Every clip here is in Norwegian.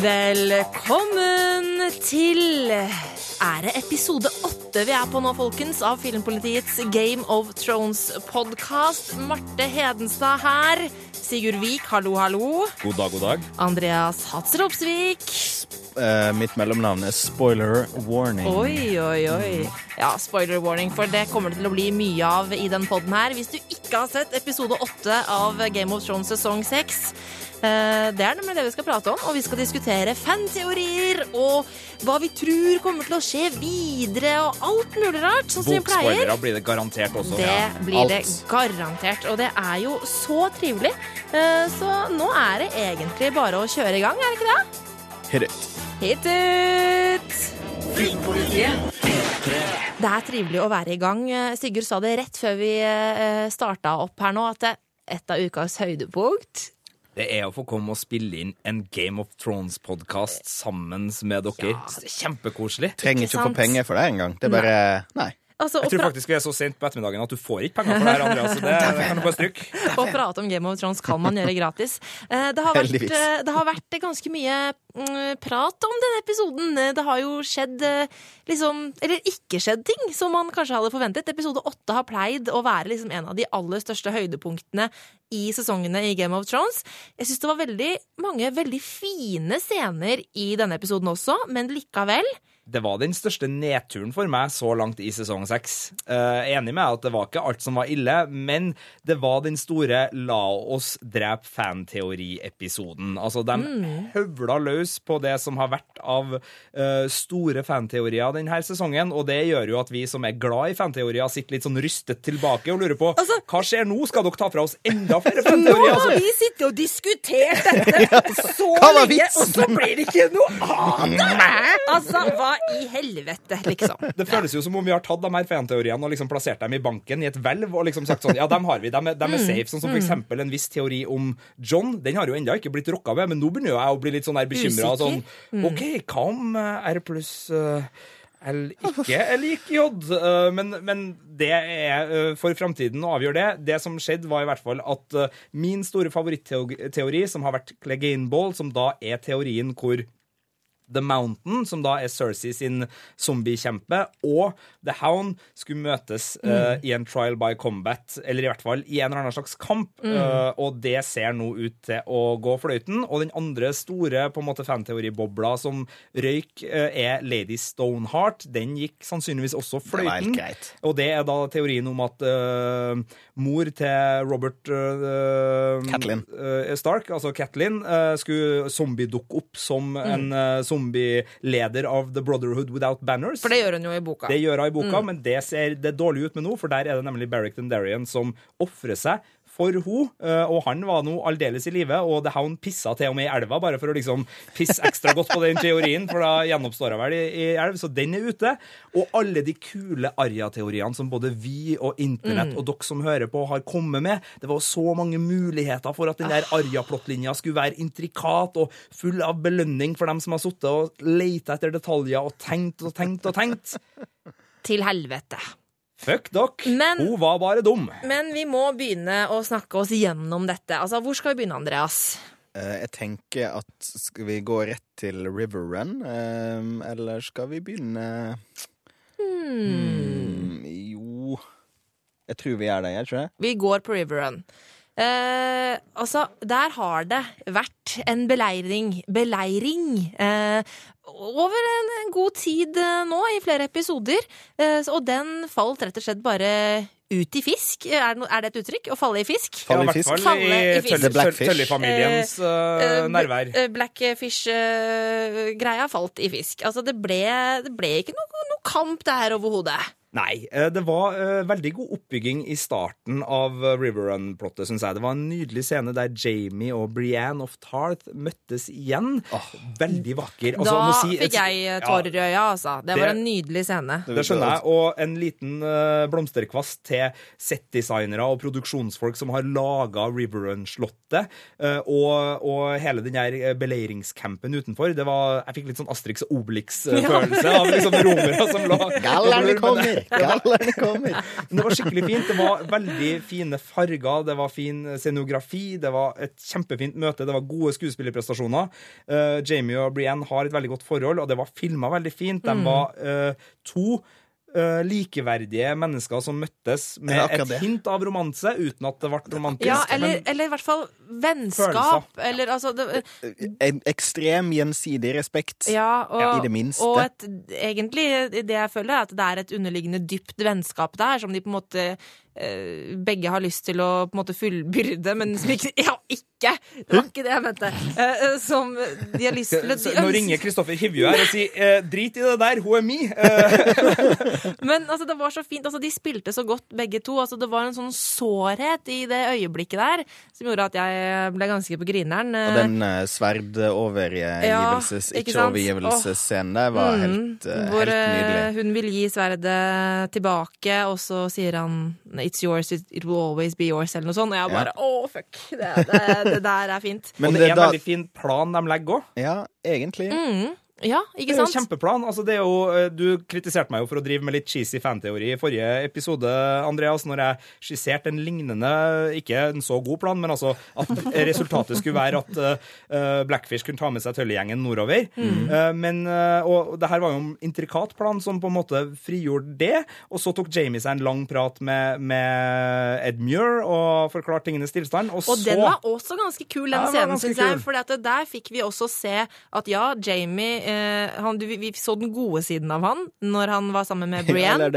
Velkommen til Er det episode åtte vi er på nå, folkens, av Filmpolitiets Game of Thrones-podkast? Marte Hedenstad her. Sigurd Vik, hallo, hallo. God dag, god dag. Andreas Hatzropsvik. Eh, mitt mellomnavn er Spoiler Warning. Oi, oi, oi. Ja, spoiler warning, for det kommer det til å bli mye av i den poden her. Hvis du ikke har sett episode åtte av Game of Thrones sesong seks. eh, Det er nemlig det vi skal prate om, og vi skal diskutere fanteorier og hva vi tror kommer til å skje videre, og alt mulig rart, sånn som vi pleier. Bokspoilere blir det garantert også. Det blir det garantert, og det er jo så trivelig. Eh, Så nå er det egentlig bare å kjøre i gang, er det ikke det? Hit it. Hit it! Det er trivelig å være i gang. Eh, Sigurd sa det rett før vi starta opp her nå, at et av ukas høydepunkt Det er å få komme og spille inn en Game of Thrones-podkast sammen med dere. Det er Kjempekoselig. Trenger Ikke ikke å få penger for det engang. Det er bare Nei. Altså, Jeg tror faktisk vi er så sent på ettermiddagen at du får ikke penger for det her, Andreas. Så det, det kan du bare stryke. å prate om Game of Thrones kan man gjøre gratis. Eh, Det har vært, eh, det har vært ganske mye mm, prat om denne episoden. Eh, Det har jo skjedd liksom Eller ikke skjedd ting som man kanskje hadde forventet. Episode åtte har pleid å være liksom en av de aller største høydepunktene i sesongene i Game of Thrones. Jeg syns det var veldig mange veldig fine scener i denne episoden også, men likevel Det var den største nedturen for meg så langt i sesong seks. Eh, enig med at det var ikke alt som var ille, men det var den store la oss drepe fanteori-episoden. Altså, de høvla løs på det som har vært av eh, store fanteorier denne sesongen, og det gjør jo at vi som er glad i fanteorier, sitter litt sånn rystet tilbake og lurer på Altså- hva skjer nå? Skal dere ta fra oss enda flere Nå fanteorier? har Altså, vi sittet og diskutert dette så lenge, og så blir det ikke noe av det! Altså, hva i helvete, liksom. Det føles jo som om vi har tatt de her fanteoriene og liksom plassert dem i banken i et hvelv og liksom sagt sånn Ja, dem har vi. dem er, dem er safe. Sånn som for eksempel en viss teori om John. Den har jo ennå ikke blitt rocka ved, men nå begynner jeg å bli litt sånn bekymra. Sånn, OK, hva om eh, R pluss eh, L ikke eller ikke J? Eh, men, men det er for framtiden å avgjøre det. Det som skjedde, var i hvert fall at min store favoritteori, som har vært Clegane Ball, som da er teorien hvor The Mountain, som da er Cersei sin zombiekjempe, og The Hound skulle møtes eh, i en trial by combat, eller i hvert fall i en eller annen slags kamp. uh, og det ser nå ut til å gå fløyten. Og den andre store på en måte fanteoribobla som røyk, uh, er Lady Stoneheart. Den gikk sannsynligvis også Det fløyten. greit. Og det er da teorien om at mor til Robert uh. Stark, altså Catelyn, uh, skulle zombie-dukke opp som en uh, zombieleder av The Brotherhood Without Banners. For det gjør hun jo i boka. Det gjør hun i boka, men det ser det dårlig ut med nå, for der er det nemlig Barrick Darian som ofrer seg for henne, og han var nå aldeles i live, og The Hound pissa til og med i elva, bare for å liksom pisse ekstra godt på den teorien, for da gjenoppstår hun vel i, i elv, så den er ute. Og alle de kule Arja-teoriene som både vi og internett og dere som hører på, har kommet med, det var så mange muligheter for at den der Arja-plottlinja skulle være intrikat og full av belønning for dem som har sittet og leita etter detaljer og tenkt og tenkt og tenkt. Til helvete. Fuck dere. Men- Hun var bare dum. Men vi må begynne å snakke oss gjennom dette. Altså, Hvor skal vi begynne, Andreas? Eh, jeg tenker at skal vi gå rett til River Run, eh, eller skal vi begynne hmm, Jo Jeg tror vi er det, jeg tror det. Vi går på River Run. Eh, altså, der har det vært en beleiring Beleiring eh, over en, en god tid eh, nå, i flere episoder. Eh, og den falt rett og slett bare ut i fisk. Er det, er det et uttrykk? Å falle i fisk? Falle i ja, i hvert fisk. fall Falle i i fisk. Blackfish. Eh, uh, nærvær. Blackfish-greia falt i fisk. Altså, det ble, det ble ikke noe, noe kamp der overhodet. Nei, eh, det var eh, veldig god oppbygging i starten av eh, River Run-plottet, syns jeg. Det var en nydelig scene der Jamie og Brienne of Tarth møttes igjen. Veldig vakker. Altså, da si- fikk jeg tårer i øya, altså. Det, Det- var en nydelig scene. Det skjønner jeg. Og en liten blomsterkvast til settdesignere og produksjonsfolk som har laga River Run-slottet. eh, og, og hele den der beleiringscampen utenfor. Det var, jeg fikk litt sånn Asterix og Obelix-følelse av liksom romere som lå Gallerne kommer! Gallerne kommer. Men det var skikkelig fint. Det var veldig fine farger, det var fin scenografi, det var et kjempefint møte, det var gode skuespillerprestasjoner. Uh, Jamie og Brienne har et veldig godt forhold, og det var filma veldig fint. De var uh, to eh, likeverdige mennesker som møttes med et det. hint av romanse, uten at det ble romantisk. Ja, eller, men eller i hvert fall vennskap. Følelser. Eller altså det, En ekstrem gjensidig respekt. Ja, og, I det minste. Og et, egentlig det jeg føler, er at det er et underliggende dypt vennskap der, som de på en måte eh, begge har lyst til å på en måte fullbyrde, men som ikke Ja, ikke! Det var ikke det jeg mente. Eh, eh, som de har lyst til å Nå ringer Kristoffer Hivju her og sier eh, 'drit i det der, hun er mi'. Eh, Men altså, det var så fint. Altså, de spilte så godt, begge to. Altså, det var en sånn sårhet i det øyeblikket der som gjorde at jeg ble ganske på grineren. Og den uh, sverdovergivelses, Ja, ikke sant? ikke-overgivelsesscenen der var Mm, helt, uh, Hvor helt eh, nydelig. hun vil gi sverdet tilbake, og så sier han 'It's yours, it, will always be yours', eller noe sånt. Og jeg bare 'Å, fuck'. Det, det, det der er fint. Men og det det er en da- veldig fin plan de legger òg. Ja, egentlig. Mm, ja, Det ikke er jo sant? kjempeplan. Altså, det er jo, eh, du kritiserte meg jo for å drive med litt cheesy fanteori i forrige episode, Andreas, når jeg skisserte en lignende, ikke en så god plan, men altså at resultatet skulle være at uh, Blackfish kunne ta med seg tøllegjengen nordover. Mm. Uh, men, uh, og det her var jo en intrikat plan som på en måte frigjorde det. Og så tok Jamie seg en lang prat med, med Ed Muir og forklarte tingenes tilstand. Og, Og så den var også ganske kul, den Ja, scenen, syns jeg. For der fikk vi også se at ja, Jamie han, du, Vi så den gode siden av han når han var sammen med Brienne.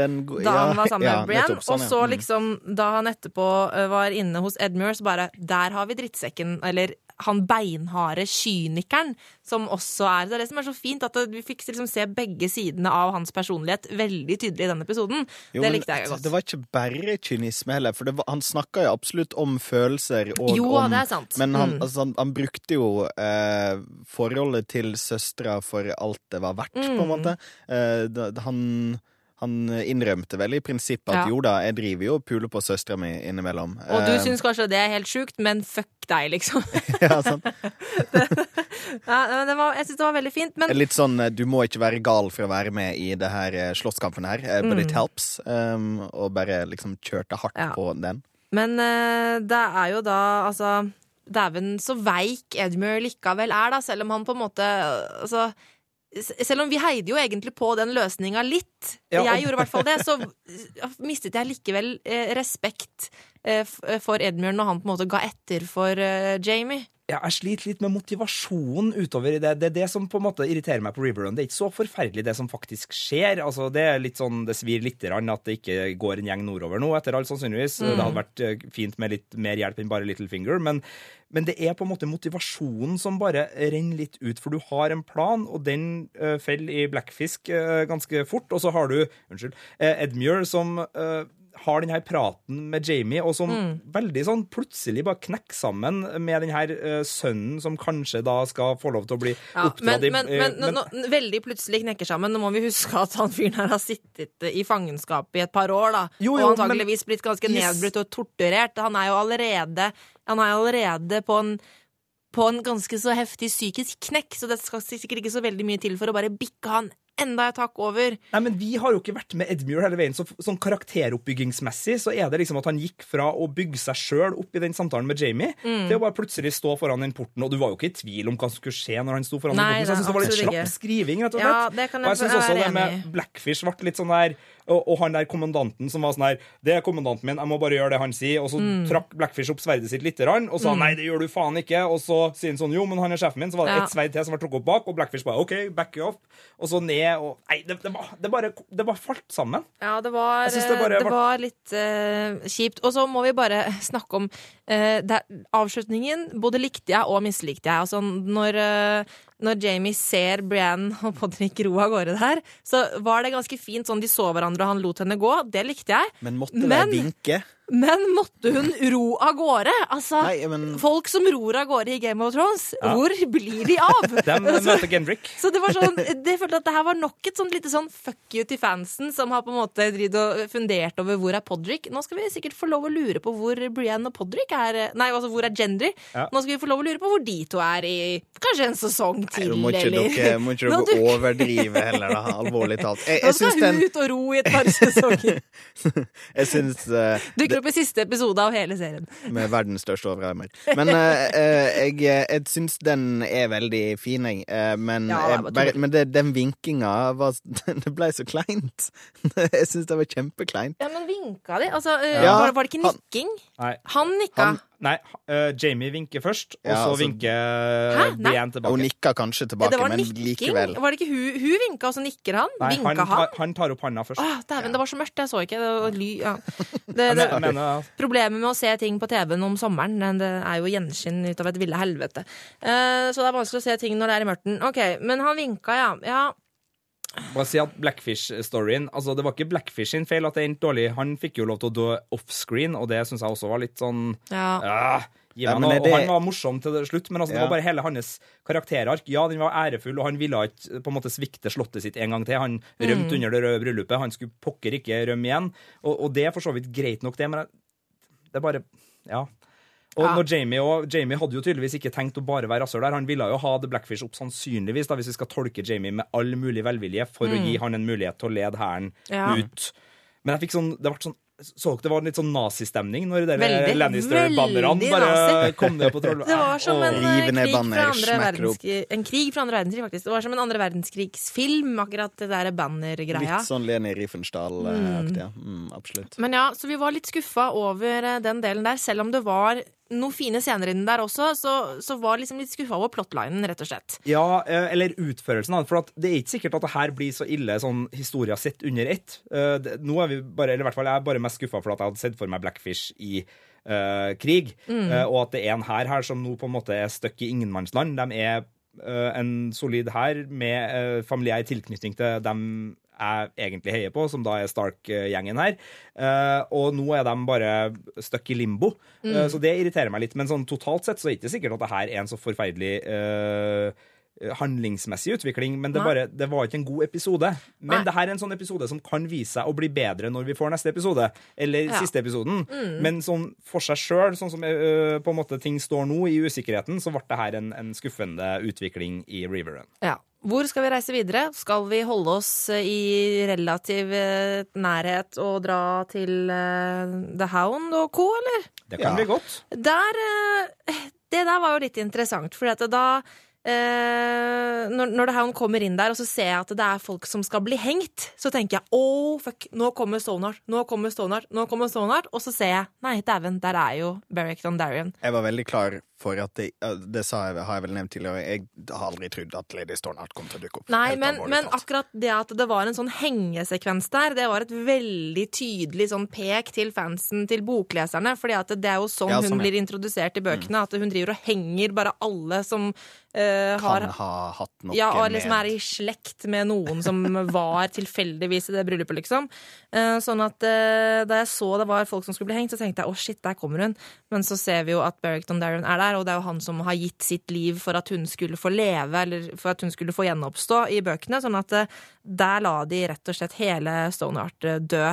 Da han var sammen med Brienne. sånn, og så Mm. liksom, da han etterpå eh, var inne hos Edmure, så bare Der har vi drittsekken, eller han beinharde kynikeren, som også er Det er det som er så fint, at vi fikk liksom se begge sidene av hans personlighet veldig tydelig i denne episoden. Jo, det likte jeg godt. Det var ikke bare kynisme heller, for var, han snakka jo absolutt om følelser og Jo, om det er sant. Men han, Mm. altså, han, han brukte jo eh, forholdet til søstera for alt det var verdt, på en Mm. måte. Eh, han, han innrømte vel i prinsippet at Ja. jo da, jeg driver jo og puler på søstera mi innimellom. Og du Eh, syns kanskje det er helt sjukt, men fuck deg, liksom. ja, sant? Ja, det var, jeg syns det var veldig fint. Men Litt sånn eh, du må ikke være gal for å være med i det her eh, slåsskampen her, but mm. it helps. Um, og bare liksom kjørte hardt. Ja. på den. Men uh, det er jo da altså Dæven så veik Edmure likevel er, da, selv om han på en måte altså, selv om vi heide jo egentlig på den løsninga litt, Ja, og- jeg gjorde i hvert fall det, så mistet jeg likevel eh, respekt eh, for Edmund når han på en måte ga etter for eh, Jamie. Ja, jeg sliter litt med motivasjonen utover i det. Det er det som på en måte irriterer meg på Riverrun. Det er ikke så forferdelig det som faktisk skjer. Altså, det er litt sånn, det svir grann at det ikke går en gjeng nordover nå, etter alt sannsynligvis. Det hadde vært eh, fint med litt mer hjelp enn bare Littlefinger. Men, men det er på en måte motivasjonen som bare renner litt ut. For du har en plan, og den uh, faller i Blackfisk eh, ganske fort. Og så har du unnskyld, uh, Edmure som eh, har denne praten med Jamie, og som veldig sånn plutselig bare knekker sammen med denne her eh, sønnen som kanskje da skal få lov til å bli Ja, oppdratt men, i men, men, men, nå- nå- veldig plutselig knekker sammen. Nå må vi huske at han fyren her har sittet i fangenskap i et par år, da. Jo, jo, og antageligvis blitt ganske Yes. nedbrutt og torturert. Han er jo allerede, han er allerede på en på en ganske så heftig psykisk knekk, så det skal sikkert ikke så veldig mye til for å bare bikke han enda et hakk over. Nei, men Vi har jo ikke vært med Edmure hele veien. så Sånn karakteroppbyggingsmessig så er det liksom at han gikk fra å bygge seg sjøl opp i den samtalen med Jamie, Mm. til å bare plutselig stå foran den porten. Og du var jo ikke i tvil om hva som skulle skje når han sto foran Nei, den porten. Så jeg synes det var litt slapp skriving, rett og slett. Ja, det kan jeg, og jeg syns også det med. Blackfish ble litt sånn der og, og han der kommandanten som var sånn her Det er kommandanten min, jeg må bare gjøre det han sier. Og så Mm. trakk Blackfish opp sverdet sitt lite grann og sa nei, det gjør du faen ikke. Og så sier han sånn jo, men han er sjefen min. Så var det Ja. ett sverd til som var trukket opp bak, og Blackfish bare OK, back off. Og så ned og Nei, det, det, var, det bare Det bare falt sammen. Ja, det var, bare det var- litt uh, kjipt. Og så må vi bare snakke om uh, det, Avslutningen både likte jeg og mislikte jeg. Altså, når, eh, når Jamie ser Brianne og Podrick ro av gårde der, så var det ganske fint sånn de så hverandre og han lot henne gå. Det likte jeg. Men måtte det de vinke? Men måtte hun ro av gårde? Altså, Nei, men folk som ror av gårde i Game of Thrones, hvor blir de av? De møter Gendrick. Så det var sånn, det følte at det her var nok et sånt lite sånn fuck you til fansen som har på en måte og fundert over hvor er Podrick. Nå skal vi sikkert få lov å lure på hvor Brienne og Podrick er Nei, altså hvor er Gendry? Ja. Nå skal vi få lov å lure på hvor de to er i kanskje en sesong til, Nei, må ikke eller dere, må ikke Nå, dere du- overdrive heller, da. Alvorlig talt. Jeg, Nå jeg skal syns hun den ut og ro i et par sesonger. Jeg syns uh, Dukker opp siste episode av hele serien. med verdens største overarmer. Men eh, eh, jeg, jeg syns den er veldig fin, jeg. Eh, men Ja, det jeg, bare, men det, den vinkinga var Det ble så kleint. Jeg syns det var kjempekleint. Ja, men vinka de? Altså, eh, Ja, var, var det ikke han- nikking? Nei. Han nikka. Han- Nei, uh, Jamie vinker først, og Ja, så altså- vinker Brian tilbake. Hun nikker nikka kanskje tilbake, det men nikking. likevel. Var det ikke hun, hun vinka, og så nikker han? Nei, vinka han, han? tar, han tar opp handa først. Åh, dæven, det var så mørkt, jeg så ikke. Det var ly, ja. det, det, men- mener problemet med å se ting på TV-en om sommeren, eh, det er jo gjenskinn ut av et ville helvete. Uh, så det er vanskelig å se ting når det er i mørten. Ok, men han vinka, ja. ja. Bare si at Blackfish-storyen Altså, det var ikke Blackfish sin feil at det endte dårlig. Han fikk jo lov til å dø offscreen, og det syns jeg også var litt sånn ja. ah, Gi Ja, meg men noe. det- Og han var morsom til slutt, men altså, det var bare hele hans karakterark. Ja, den var ærefull, og han ville ikke på en måte svikte slottet sitt en gang til. Han rømte under det røde bryllupet. Han skulle pokker ikke rømme igjen. Og, og det er for så vidt greit nok, det, men jeg, det er bare Ja. Og Ja. når Jamie, og, Jamie hadde jo tydeligvis ikke tenkt å bare være rasshøl der. Han ville jo ha The Blackfish opp sannsynligvis, da, hvis vi skal tolke Jamie med all mulig velvilje, for å gi han en mulighet til å lede hæren Ja. ut. Men jeg fikk sånn, det ble sånn så dere det var litt sånn nazistemning når de Lannister-bannerne bare nazi. kom ned på troll... Det var som en, eh, krig banner, fra andre verdenskrig, en krig fra andre verdenskrig, faktisk. Det var som en andre verdenskrigsfilm, akkurat det der banner-greia. Litt sånn Leni Riefenstahl-aktig. Ja. Mm, absolutt. Men ja, så vi var litt skuffa over eh, den delen der, selv om det var noen fine scener inni der også, så, så var liksom litt skuffa over plotlinen, rett og slett. Ja, eh, eller utførelsen. For at det er ikke sikkert at det her blir så ille sånn historia sett under ett. Eh, Nå er vi bare, eller i hvert fall jeg er bare mest skuffa for at jeg hadde sett for meg Blackfish i Uh, krig, eh, og at det er en hær her som nå på en måte er stuck i ingenmannsland. De er uh, en solid hær med familiær tilknytning til dem jeg egentlig heier på, som da er Stark-gjengen her. Eh, og nå er de bare stuck i limbo. Eh, så det irriterer meg litt. Men sånn totalt sett så er det ikke sikkert at det her er en så forferdelig uh, handlingsmessig utvikling, men det, bare, det var ikke en god episode. Men Nei. det her er en sånn episode som kan vise seg å bli bedre når vi får neste episode, eller Ja. siste episoden. Mm. Men sånn for seg sjøl, sånn som uh, på en måte ting står nå, i usikkerheten, så ble det her en, en skuffende utvikling i Riverrun. Ja. Hvor skal vi reise videre? Skal vi holde oss eh, i relativ eh, nærhet og dra til eh, The Hound og co., eller? Det kan Ja. bli godt. Der Det der var jo litt interessant, for da eh, når, når The Hound kommer inn der, og så ser jeg at det er folk som skal bli hengt, så tenker jeg oh, fuck, nå kommer Stonehart, nå kommer Stonehart, nå kommer Stonehart, og så ser jeg nei, dæven, der er jo Beric Dondarrion. Jeg var veldig klar for at det, det sa jeg, har jeg vel nevnt tidligere. Jeg har aldri trodd at Lady Stornart kom til å dukke opp. Nei, men, men akkurat det at det var en sånn hengesekvens der, det var et veldig tydelig sånn pek til fansen, til bokleserne. at det er jo sånn Ja, hun sånn, ja. blir introdusert i bøkene. At hun driver og henger bare alle som uh, har kan ha hatt noe ja, og liksom er i slekt med noen som var tilfeldigvis i det bryllupet, liksom. Uh, sånn at uh, da jeg så det var folk som skulle bli hengt, så tenkte jeg å shit, der kommer hun. Men så ser vi jo at Beric Darren er der, og det er jo han som har gitt sitt liv for at hun skulle få leve, eller for at hun skulle få gjenoppstå i bøkene. Sånn at eh, der la de rett og slett hele Stoneheart eh, dø.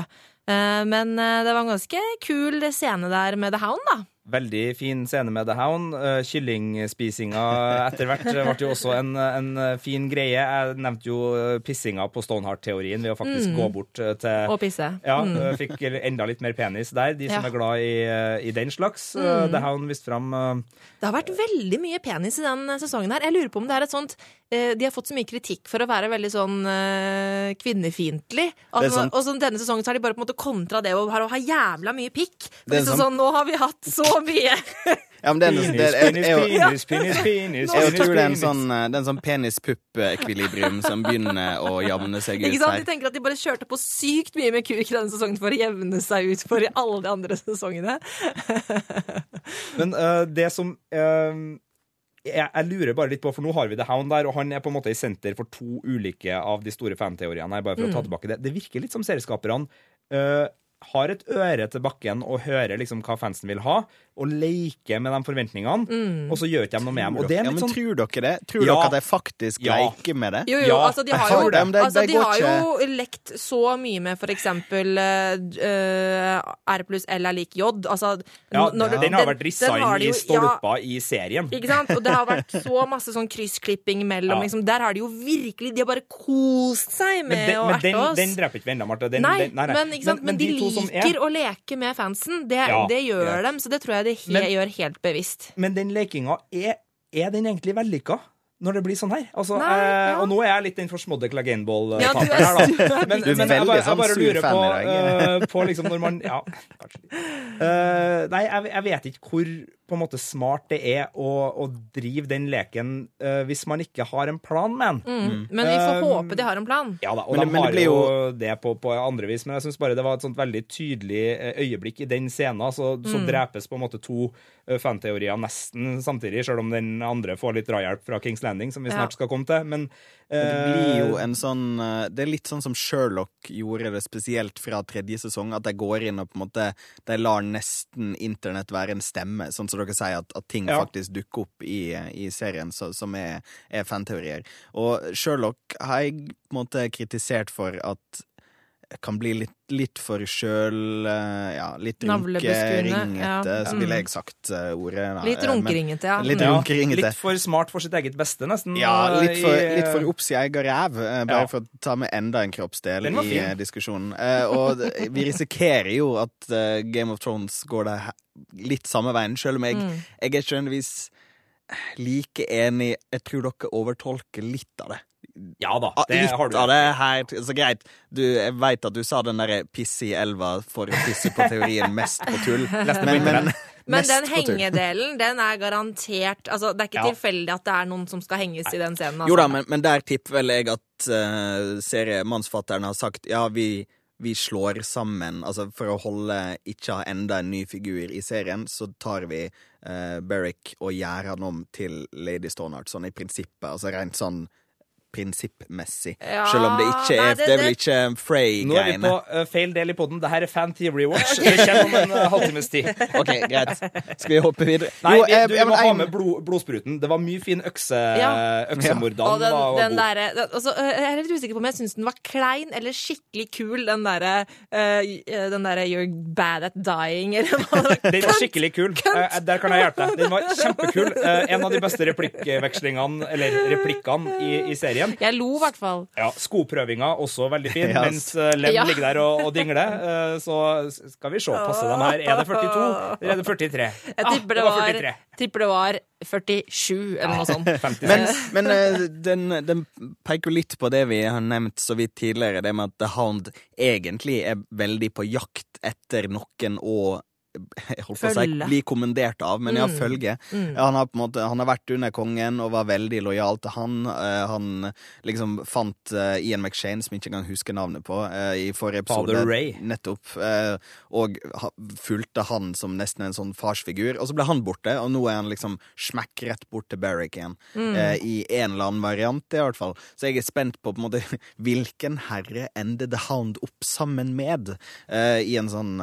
Eh, men det var en ganske kul scene der med The Hound, da. Veldig fin scene med The Hound. Uh, Kyllingspisinga etter hvert ble jo også en, en fin greie. Jeg nevnte jo eh, pissinga på Stoneheart-teorien ved å faktisk gå bort eh, til Og pisse. Ja, mm. fikk enda litt mer penis der, de som Ja. er glad i, i den slags. Mm. The Hound viste fram Det har vært veldig mye penis i den sesongen her. Jeg lurer på om det er et sånt eh, De har fått så mye kritikk for å være veldig sånn uh, kvinnefiendtlig. Er. Og sånn, denne sesongen så har de bare på en måte kontra det og har, ha jævla mye pikk. Det er sånn, sånn, nå har vi hatt så mye! Ja, men det er, en- det er, Penis, jeg, penis, penis, penis, jeg tror det er en sånn, eh, er en sånn penis-pupp-ekvilibrium som begynner å jevne seg ut Ikke sant? De tenker at de bare kjørte på sykt mye med kuk denne sesongen for å jevne seg ut for i alle de andre sesongene. Men uh, det som øh, jeg, jeg lurer bare litt på, for nå har vi The Hound der, og han er på en måte i senter for to ulike av de store fanteoriene her, bare for å ta tilbake det. Det virker litt som serieskaperne øh, har et øre til bakken og hører liksom hva fansen vil ha, og leker med de forventningene, og så gjør ikke de noe med dem. Og det er ja, men sånn tror dere det? Tror Ja. dere at de faktisk Ja. leker med det? Jo, jo, Ja, altså de har jo, det, det- altså, de har jo lekt så mye med for eksempel uh, R pluss L er lik J. Altså, ja, når du- Den har vært rissa inn i stolper i serien. Ikke sant? Og det har vært så masse sånn kryssklipping mellom. Ja. Liksom. Der har de jo virkelig De har bare kost seg med Men, den, å men erte den, Men den dreper ikke vi ennå, Marte. Den, nei, nei, nei. Men, ikke sant? Men, de, de liker å leke med fansen. Det, Ja, det gjør greit. dem, så det tror jeg de he Men- gjør helt bevisst. Men den lekinga, er, er den egentlig vellykka? Når det blir sånn her. Altså, Nei, eh, ja. Og nå er jeg litt den forsmådde Clegane-ball-taperen Ja, er- her, da. Men, Du er men jeg, bare, jeg sånn bare lurer på, uh, eh, på liksom når man Ja, kanskje litt. Eh, nei, jeg, jeg vet ikke hvor på en måte smart det er å, å drive den leken uh, hvis man ikke har en plan med den. Mm. Men vi får håpe de har en plan. Ja da, og Men de men har det jo det på, på andre vis, men jeg syns bare det var et sånt veldig tydelig eh, øyeblikk i den scenen. Så, så Mm. drepes på en måte to eh, fanteorier nesten samtidig, selv om den andre får litt drahjelp fra Kings Landing, som vi Ja. snart skal komme til. Men, Men Det blir jo eh, en sånn eh, Det er litt sånn som Sherlock gjorde det spesielt fra tredje sesong. At de går inn og på en måte De lar nesten internett være en stemme, sånn som dere sier, at, at ting Ja. faktisk dukker opp i, i serien så, som er, er fanteorier. Og Sherlock har jeg på en måte kritisert for at kan bli litt, litt for sjøl Ja, litt runkeringete, ja. så ville jeg sagt eh, ordet. da. Litt Eh, runkeringete, ja. Litt Mm. ja, runkeringete. litt for smart for sitt eget beste, nesten. Ja, eh, litt for, i, litt for opps sin egen ræv, eh, bare Ja. for å ta med enda en kroppsdel i eh, diskusjonen. Eh, og vi risikerer jo at eh, Game of Thrones går det litt samme veien, selv om jeg, Mm. jeg er ikke nødvendigvis like enig. Jeg tror dere overtolker litt av det. Ja da, Ah, det litt har du. av det her. Så greit, du, jeg veit at du sa den derre pisse i elva for å pisse på teorien mest på tull. Men, men. Men den hengedelen, den er garantert Altså, det er ikke Ja. tilfeldig at det er noen som skal henges i den scenen. Altså. Jo da, men, men der tipper vel jeg at uh, seriemannsfatteren har sagt ja, vi, vi slår sammen. Altså for å holde ikke ha enda en ny figur i serien, så tar vi uh, Beric og gjør han om til Lady Stonehart, sånn i prinsippet. Altså rent sånn prinsippmessig. Ja, Selv om det ikke nei, er det- Det er vel ikke Frey-greiene. Nå er vi på uh, feil del i poden. her er Fan Theory Watch. Det kommer om en uh, halvtimes tid. OK, greit. Skal vi hoppe videre? Nei, Jo, vi, eh, du, jeg, må jeg, ha med blod, blodspruten. Det var mye fin økse, Ja. øksemordan. Og den, var den god. Der, den- altså, Jeg er litt usikker på om jeg syns den var klein eller skikkelig kul, den derre uh, Den derre 'you're bad at dying', eller hva det var. Den var skikkelig kul. Der kan jeg hjelpe deg. Den var kjempekul. En av de beste replikkvekslingene, eller replikkene, i, i serien. Jeg lo i hvert fall. Ja, Skoprøvinga også veldig fin, yes. mens uh, Lem Ja. ligger der og, og dingler. Eh, så skal vi se, passer de her? Er det 42 eller er det 43? Jeg Ah, tipper det, var var, 43. tipper det var 47, eller noe sånt. 56. Men, men eh, den, den peker jo litt på det vi har nevnt så vidt tidligere, det med at The Hound egentlig er veldig på jakt etter noen å jeg holdt på å si bli kommandert av, men ja, Mm. følge. Mm. Han, har på en måte, han har vært under kongen og var veldig lojal til han. Uh, han liksom fant uh, Ian McShane, som jeg ikke engang husker navnet på, uh, i forrige episode. Father Ray. Nettopp. og ha, fulgte han som nesten en sånn farsfigur. Og så ble han borte, og nå er han liksom smekk rett bort til Barrick igjen. Mm. I en eller annen variant, i hvert fall. Så jeg er spent på på en måte hvilken herre ender The Hound opp sammen med, i en sånn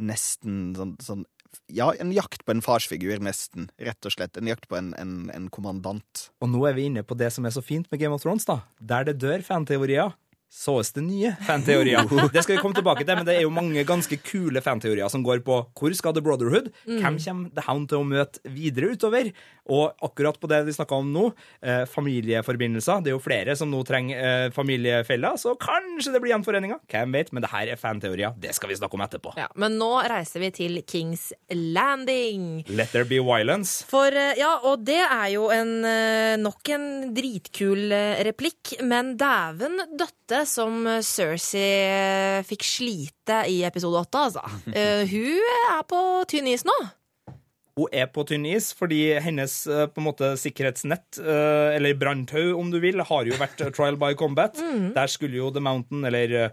nesten sånn, sånn ja, en jakt på en farsfigur, nesten. Rett og slett. En jakt på en, en, en kommandant. Og nå er vi inne på det som er så fint med Game of Thrones, da. Der det dør fanteorier, sås det nye fanteorier. Det skal vi komme tilbake til, men det er jo mange ganske kule fanteorier som går på hvor skal The Brotherhood? Hvem kommer The Hound til å møte videre utover? Og akkurat på det vi snakka om nå, eh, familieforbindelser. Det er jo flere som nå trenger eh, familiefeller, så kanskje det blir gjenforeninger. Hvem vet? Men det her er fanteorier. Det skal vi snakke om etterpå. Ja, men nå reiser vi til Kings Landing. Let there be violence. For eh, ja, og det er jo en eh, nok en dritkul replikk, men dæven døtte som eh, Cersei eh, fikk slite i episode åtte, altså. Eh, hun er på tynn is nå. Hun er på tynn is fordi hennes eh, på en måte sikkerhetsnett, eh, eller branntau om du vil, har jo vært eh, trial by combat. Der skulle jo The Mountain, eller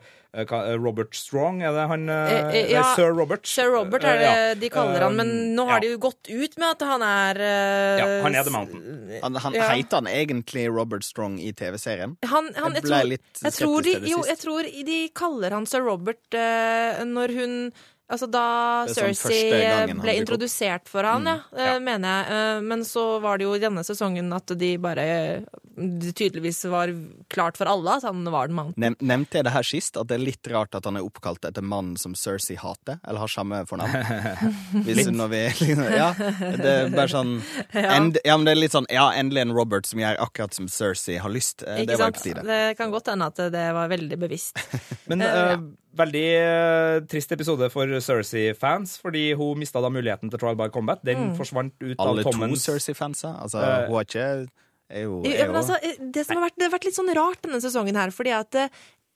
Robert Strong, er det han ja, Sir Robert? Sir Robert er det ja. de kaller han, men nå har ja. de jo gått ut med at han er uh, Ja, han er The Mountain. Han, han Ja. Heter han egentlig Robert Strong i TV-serien? Han, han, jeg, Jeg ble tror, litt jeg, tror de, skeptisk til det jo, jeg tror de kaller han Sir Robert uh, når hun Altså da Det sånn Cersei ble introdusert for han, ja, eh, Ja. mener jeg. Eh, men så var det jo i denne sesongen at de bare Det tydeligvis var klart for alle at han var den mannen. Nem, nevnte jeg det her sist, at det er litt rart at han er oppkalt etter mannen som Cersei hater, eller har samme fornavn? Hvis når vi Ja, det er bare sånn end, Ja, men det er litt sånn Ja, endelig en Robert som gjør akkurat som Cersei har lyst. Eh, Ikke Det var sant? jo på. Det kan godt hende at det var veldig bevisst. Men Eh, eh, ja. Veldig eh, trist episode for Cersei-fans, fordi hun mista da muligheten til trial by combat. Den Mm. forsvant ut Alle av to Cersei-fanser? Altså, Eh, hun har ikke er jo, er Ja, altså, det, som har vært, det har vært litt sånn rart denne sesongen her, fordi at eh,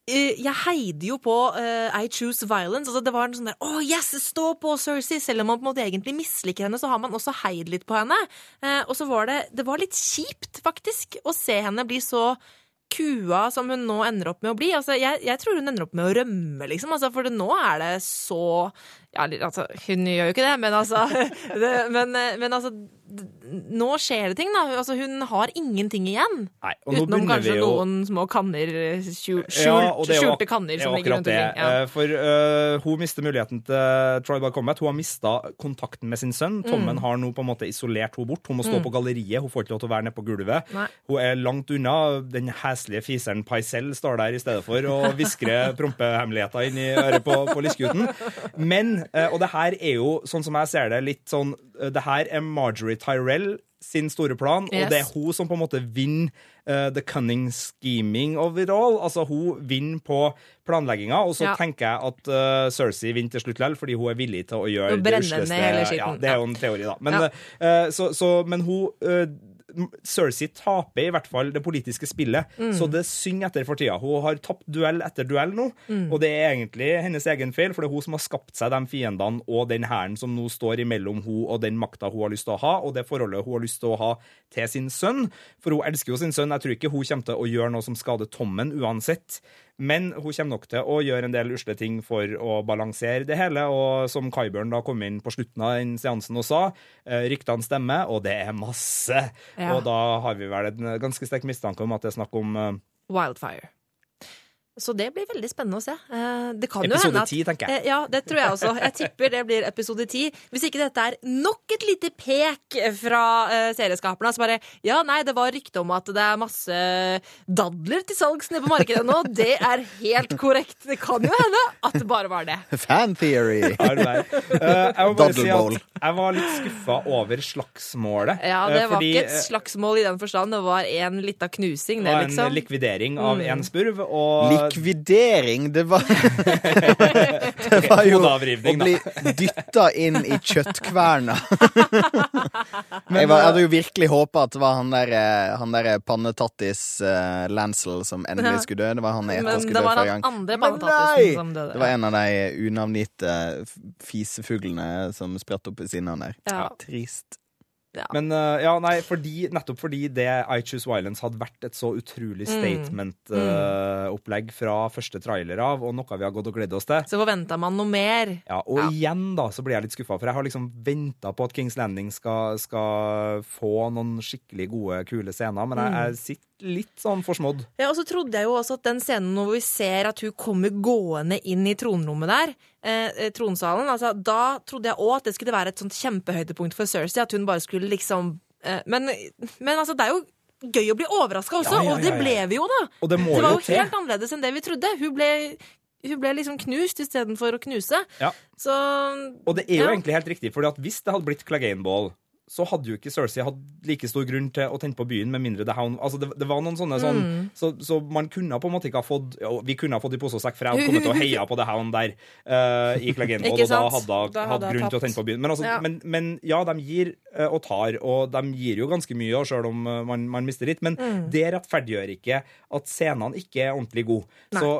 jeg heide jo på uh, I Choose Violence. Altså, det var en sånn der Å, yes! Stå på Cersei! Selv om man på en måte egentlig misliker henne, så har man også heid litt på henne. Uh, og så var det Det var litt kjipt, faktisk, å se henne bli så kua som hun nå ender opp med å bli. Altså, jeg, jeg tror hun ender opp med å rømme, liksom. Altså, for nå er det så ja, altså, Hun gjør jo ikke det, men altså det, men, eh, men altså Nå skjer det ting, da. Altså, hun har ingenting igjen. Nei, Utenom kanskje jo noen små kanner, skjul, skjult, Ja, skjulte kanner det er som ligger rundt omkring. Ja. Eh, For uh, hun mister muligheten til Trial by Combat. Hun har mista kontakten med sin sønn. Tommen Mm. har nå på en måte isolert henne bort. Hun må stå på galleriet. Hun får ikke lov til å være nede på gulvet. Nei. Hun er langt unna. Den heslige fiseren Paisel står der i stedet for og hvisker prompehemmeligheter inn i øret på, på lystgutten. Men, eh, og det her er jo, sånn som jeg ser det, litt sånn eh, Det her er Marjorie Tyrell sin store plan, Yes. og det er hun som på en måte vinner uh, the cunning scheming of it all. Altså, hun vinner på planlegginga, og så Ja. tenker jeg at uh, Cersei vinner til slutt likevel, fordi hun er villig til å gjøre det usleste ja. Det er jo en teori, da. Men, eh, så, så, men hun Cersei taper i hvert fall det politiske spillet, Mm. så det synger etter for tida. Hun har tapt duell etter duell nå, Mm. og det er egentlig hennes egen feil, for det er hun som har skapt seg de fiendene og den hæren som nå står imellom hun og den makta hun har lyst til å ha, og det forholdet hun har lyst til å ha til sin sønn. For hun elsker jo sin sønn. Jeg tror ikke hun kommer til å gjøre noe som skader Tommen uansett. Men hun kommer nok til å gjøre en del usle ting for å balansere det hele. Og som Kaibjørn da kom inn på slutten av den seansen og sa, eh, ryktene stemmer, og det er masse. Ja. Og da har vi vel en ganske sterk mistanke om at det er snakk om eh, Wildfire. Så det blir veldig spennende å se. Eh, Det kan jo episode hende at ti, tenker jeg. Eh, Ja, det tror jeg også. Jeg tipper det blir episode 10. Hvis ikke dette er nok et lite pek fra uh, serieskaperne. Så bare Ja, nei, det var rykte om at det er masse dadler til salgs nede på markedet nå. Det er helt korrekt. Det kan jo hende at det bare var det. Fan theory! Eh, jeg må bare si at jeg var litt skuffa over slagsmålet. Ja, eh, det var fordi, ikke et slagsmål i den forstand. Det var en lita knusing, det det, var en liksom. likvidering av Mm. en spurv, og Likvidering, det var Det var jo å bli dytta inn i kjøttkverna. jeg, var, jeg hadde jo virkelig håpa at det var han der, eh, han der pannetattis uh, Lancel som endelig skulle dø. Det var han jeg Men etter skulle det dø var forrige han gang. andre Men pannetattisen nei! som døde. Det var en av de unavngitte fisefuglene som spratt opp ved siden av der. Ja. Trist. Ja. Men uh, ja, nei, fordi, nettopp fordi det I Choose Violence hadde vært et så utrolig Mm. statement-opplegg fra første trailer av, og noe vi har gått og gledd oss til. Så forventa man noe mer. Ja, og Ja. igjen da, så blir jeg litt skuffa, for jeg har liksom venta på at Kings Landing skal, skal få noen skikkelig gode, kule scener, men jeg, jeg sitter litt sånn forsmådd. Ja, og så trodde jeg jo også at den scenen hvor vi ser at hun kommer gående inn i tronrommet der, eh, eh, tronsalen, altså, da trodde jeg òg at det skulle være et sånt kjempehøydepunkt for Cersei, at hun bare skulle liksom eh, men, men altså, det er jo gøy å bli overraska også, Ja, ja, og det ja, ja. ble vi jo, da. Og det Det var jo helt annerledes enn det vi trodde. Hun ble, hun ble liksom knust istedenfor å knuse. Ja. Så Og det er jo Ja. egentlig helt riktig, for hvis det hadde blitt Clegane Ball, så hadde jo ikke Cersei hatt like stor grunn til å tenne på byen, med mindre The Hound Altså, det, det var noen sånne sånn Mm. så, så man kunne på en måte ikke ha fått ja, Vi kunne ha fått i pose og sekk, for jeg hadde kommet til å heie på The Hound der uh, i Klagenvold, og da hadde jeg hatt grunn grunn til å tenne på byen. Men, altså, Ja. men, men ja, de gir uh, og tar, og de gir jo ganske mye, selv om uh, man, man mister litt. Men Mm. det rettferdiggjør ikke at scenene ikke er ordentlig gode. Nei. Så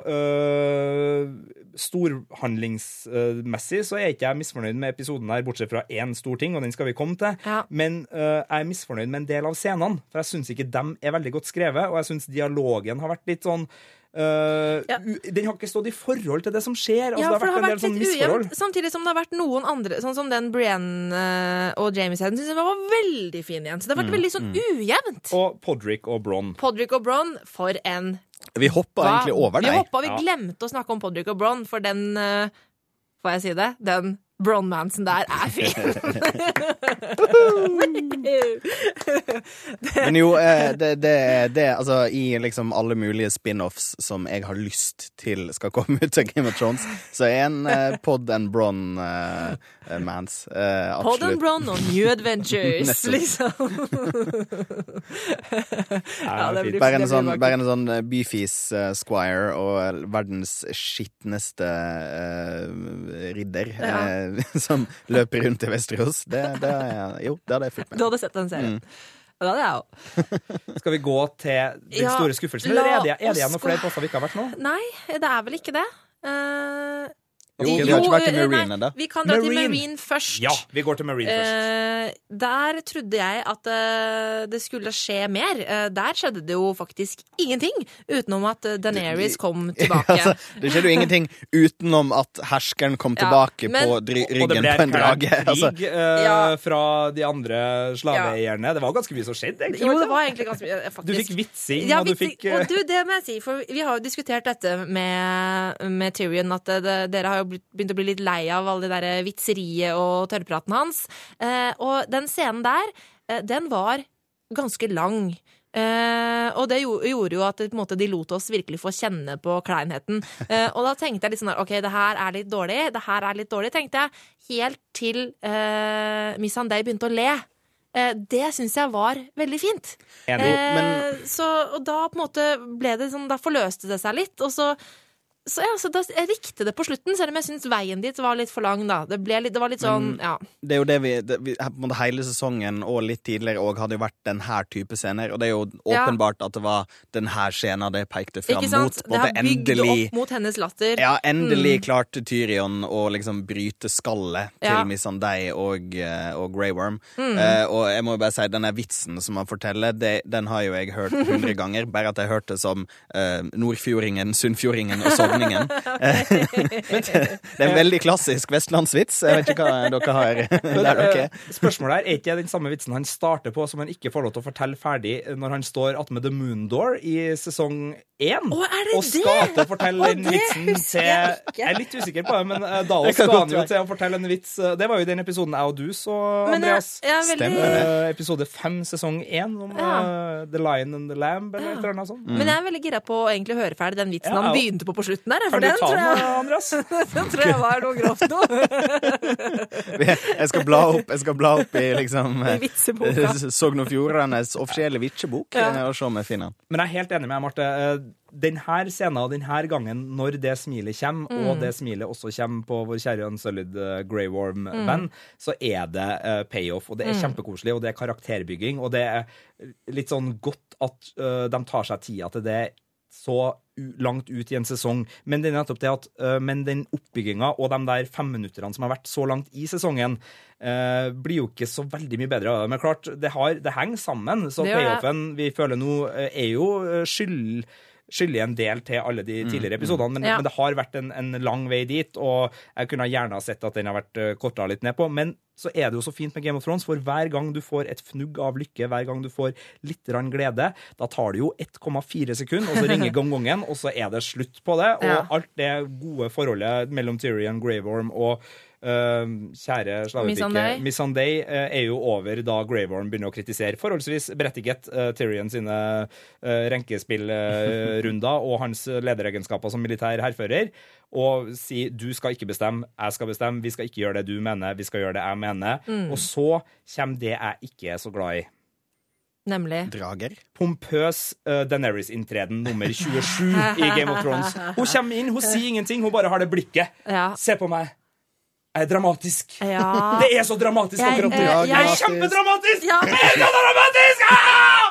storhandlingsmessig så er ikke jeg misfornøyd med episoden her, bortsett fra én stor ting, og den skal vi komme til. Ja. Men uh, jeg er misfornøyd med en del av scenene, for jeg syns ikke dem er veldig godt skrevet, og jeg syns dialogen har vært litt sånn Uh, Ja. Den har ikke stått i forhold til det som skjer. Altså, Ja, det for det har en del vært sånn misforhold. ujevnt. Samtidig som det har vært noen andre, sånn som den Brienne eh, og James Hedden, syns jeg var veldig fin igjen. Så det har vært veldig sånn ujevnt. Og Podrick og Bron. Podrick og Bronn, for en Vi hoppa egentlig over deg. Vi hoppet, hoppa, vi Ja. glemte å snakke om Podrick og Bronn, for den eh, Får jeg si det? Den Bronmansen der er fin. Men jo, eh, det, det, det Altså, i liksom alle mulige spin-offs som jeg har lyst til skal komme ut av Game of Thrones, så er en eh, Pod and Bron eh, eh. Eh, Pod and Bron og New Adventures, liksom. ja, blir, Bare en sånn, bare en sånn eh, byfis eh, squire og verdens skitneste ridder Ja. som løper rundt i Vesterås. Det, det, jo, det hadde jeg fulgt med Du hadde sett den serien. Mm. Det hadde jeg òg. Skal vi gå til den Ja, store skuffelsen, la eller er det, er det igjen noen flere plasser vi ikke har vært nå? Nei, det er vel ikke det. Eh, Jo, vi har ikke vært eh, Marine ennå. Vi kan dra til Marine. Først. Ja, vi går til Marine først. Uh, der trodde jeg at uh, det skulle skje mer. Uh, der skjedde det jo faktisk ingenting, utenom at eh, Daenerys kom tilbake. Altså, det skjedde jo ingenting utenom at herskeren kom Ja, tilbake men- på det ryggen på en drage. Altså, krig eh, Ja. fra de andre slaveeierne. Det var ganske mye som skjedde, egentlig. jo, det det var egentlig ganske mye, eh, faktisk. Du fikk vitsing, Ja, og du fikk eh, Og du, det må jeg si, for vi har jo diskutert dette med, med Tyrion, at det, dere har jo begynt å bli litt lei av alle det der vitseriet og tørrpraten hans. Eh, og den scenen der, eh, den var ganske lang. Eh, og det gjorde jo at måte, de lot oss virkelig få kjenne på kleinheten. Eh, og da tenkte jeg litt sånn der, OK, det her er litt dårlig, det her er litt dårlig, tenkte jeg. Helt til eh, Miss Anday begynte å le. Det syns jeg var veldig fint. Enig. Eh, så, og da på en måte ble det sånn, da forløste det seg litt, og så så, ja, så da, Jeg likte det på slutten, selv om jeg syns veien dit var litt for lang. da Det, ble litt, det var litt sånn, ja. det er jo det vi, det, vi Hele sesongen og litt tidligere òg hadde jo vært den her type scener. Og det er jo Ja. åpenbart at det var den her scenen det pekte fram mot. Det har bygd endelig opp mot hennes latter. Ja, endelig Mm. klarte Tyrion å liksom bryte skallet til Ja. Missandei og, eh, og Grey Worm. Mm. Uh, og jeg må jo bare si, denne vitsen som han forteller, det, den har jo jeg hørt hundre ganger. Bare at jeg hørte som uh, Nordfjordingen, Sunnfjordingen og Sogningen. Eh, det er en veldig klassisk vestlandsvits. Jeg vet ikke hva dere har der dere eh, Spørsmålet her, er ikke den samme vitsen han starter på, som han ikke får lov til å fortelle ferdig når han står attmed The Moon Door i sesong én? Å, er det og skal det? til å fortelle den vitsen til jeg. Jeg er litt usikker på det, men eh, da Det kan skal han jo til å fortelle en vits. eh, Det var jo i den episoden jeg og du så, Andreas. jeg, Andreas. jeg er veldig Stemmer det. Eh, episode fem, sesong én, om Ja. eh, The Lion and the Lamb, eller et eller annet sånt. Men jeg er veldig gira på å egentlig høre ferdig den vitsen Ja, han begynte på på slutten der. For den tror, jeg, den tror jeg var noe grovt nå. Jeg skal bla opp, jeg skal bla opp i liksom I. Sogn og Fjordanes offisielle vitsjebok Ja. eh, og se om jeg finner den. Men jeg er helt enig med deg, Marte. Eh, Denne scenen og denne gangen, når det smilet kommer, Mm. og det smilet også kommer på vår kjære Unsullied uh, Grey Mm. Worm-band, så er det eh, payoff, og det er kjempekoselig, og det er karakterbygging, og det er litt sånn godt at uh, de tar seg tida til det så u langt ut i en sesong. Men det er nettopp det at uh, Men den oppbygginga og de der femminutterne som har vært så langt i sesongen, uh, blir jo ikke så veldig mye bedre av det. Men klart, det, har, det henger sammen. Så payoffen vi føler nå, er jo skyld skyldig en del til alle de tidligere episodene, men, Ja. men det har vært en, en lang vei dit, og jeg kunne gjerne ha sett at den har vært korta litt ned på. Men så er det jo så fint med Game of Thrones, for hver gang du får et fnugg av lykke, hver gang du får litt glede, da tar det jo 1,4 sekunder, og så ringer gongongen, og så er det slutt på det. Og Ja. alt det gode forholdet mellom Tyrion, Grey Worm og Uh, kjære slavepike Missandei. Uh, er jo over da Grey Worm begynner å kritisere forholdsvis berettiget uh, Tyrion sine uh, renkespillrunder og hans lederegenskaper som militær hærfører, og si du skal ikke bestemme, jeg skal bestemme, vi skal ikke gjøre det du mener, vi skal gjøre det jeg mener. Og så kommer det jeg ikke er så glad i. Nemlig. Drager. Pompøs uh, Daenerys-inntreden nummer 27 i Game of Thrones. Hun kommer inn, hun sier ingenting, hun bare har det blikket. Ja. Se på meg. Jeg er dramatisk. ja. Det er så dramatisk Jeg- akkurat nå. eh, Jeg er jeg- kjempedramatisk! Ja. Jeg er så dramatisk! Ah!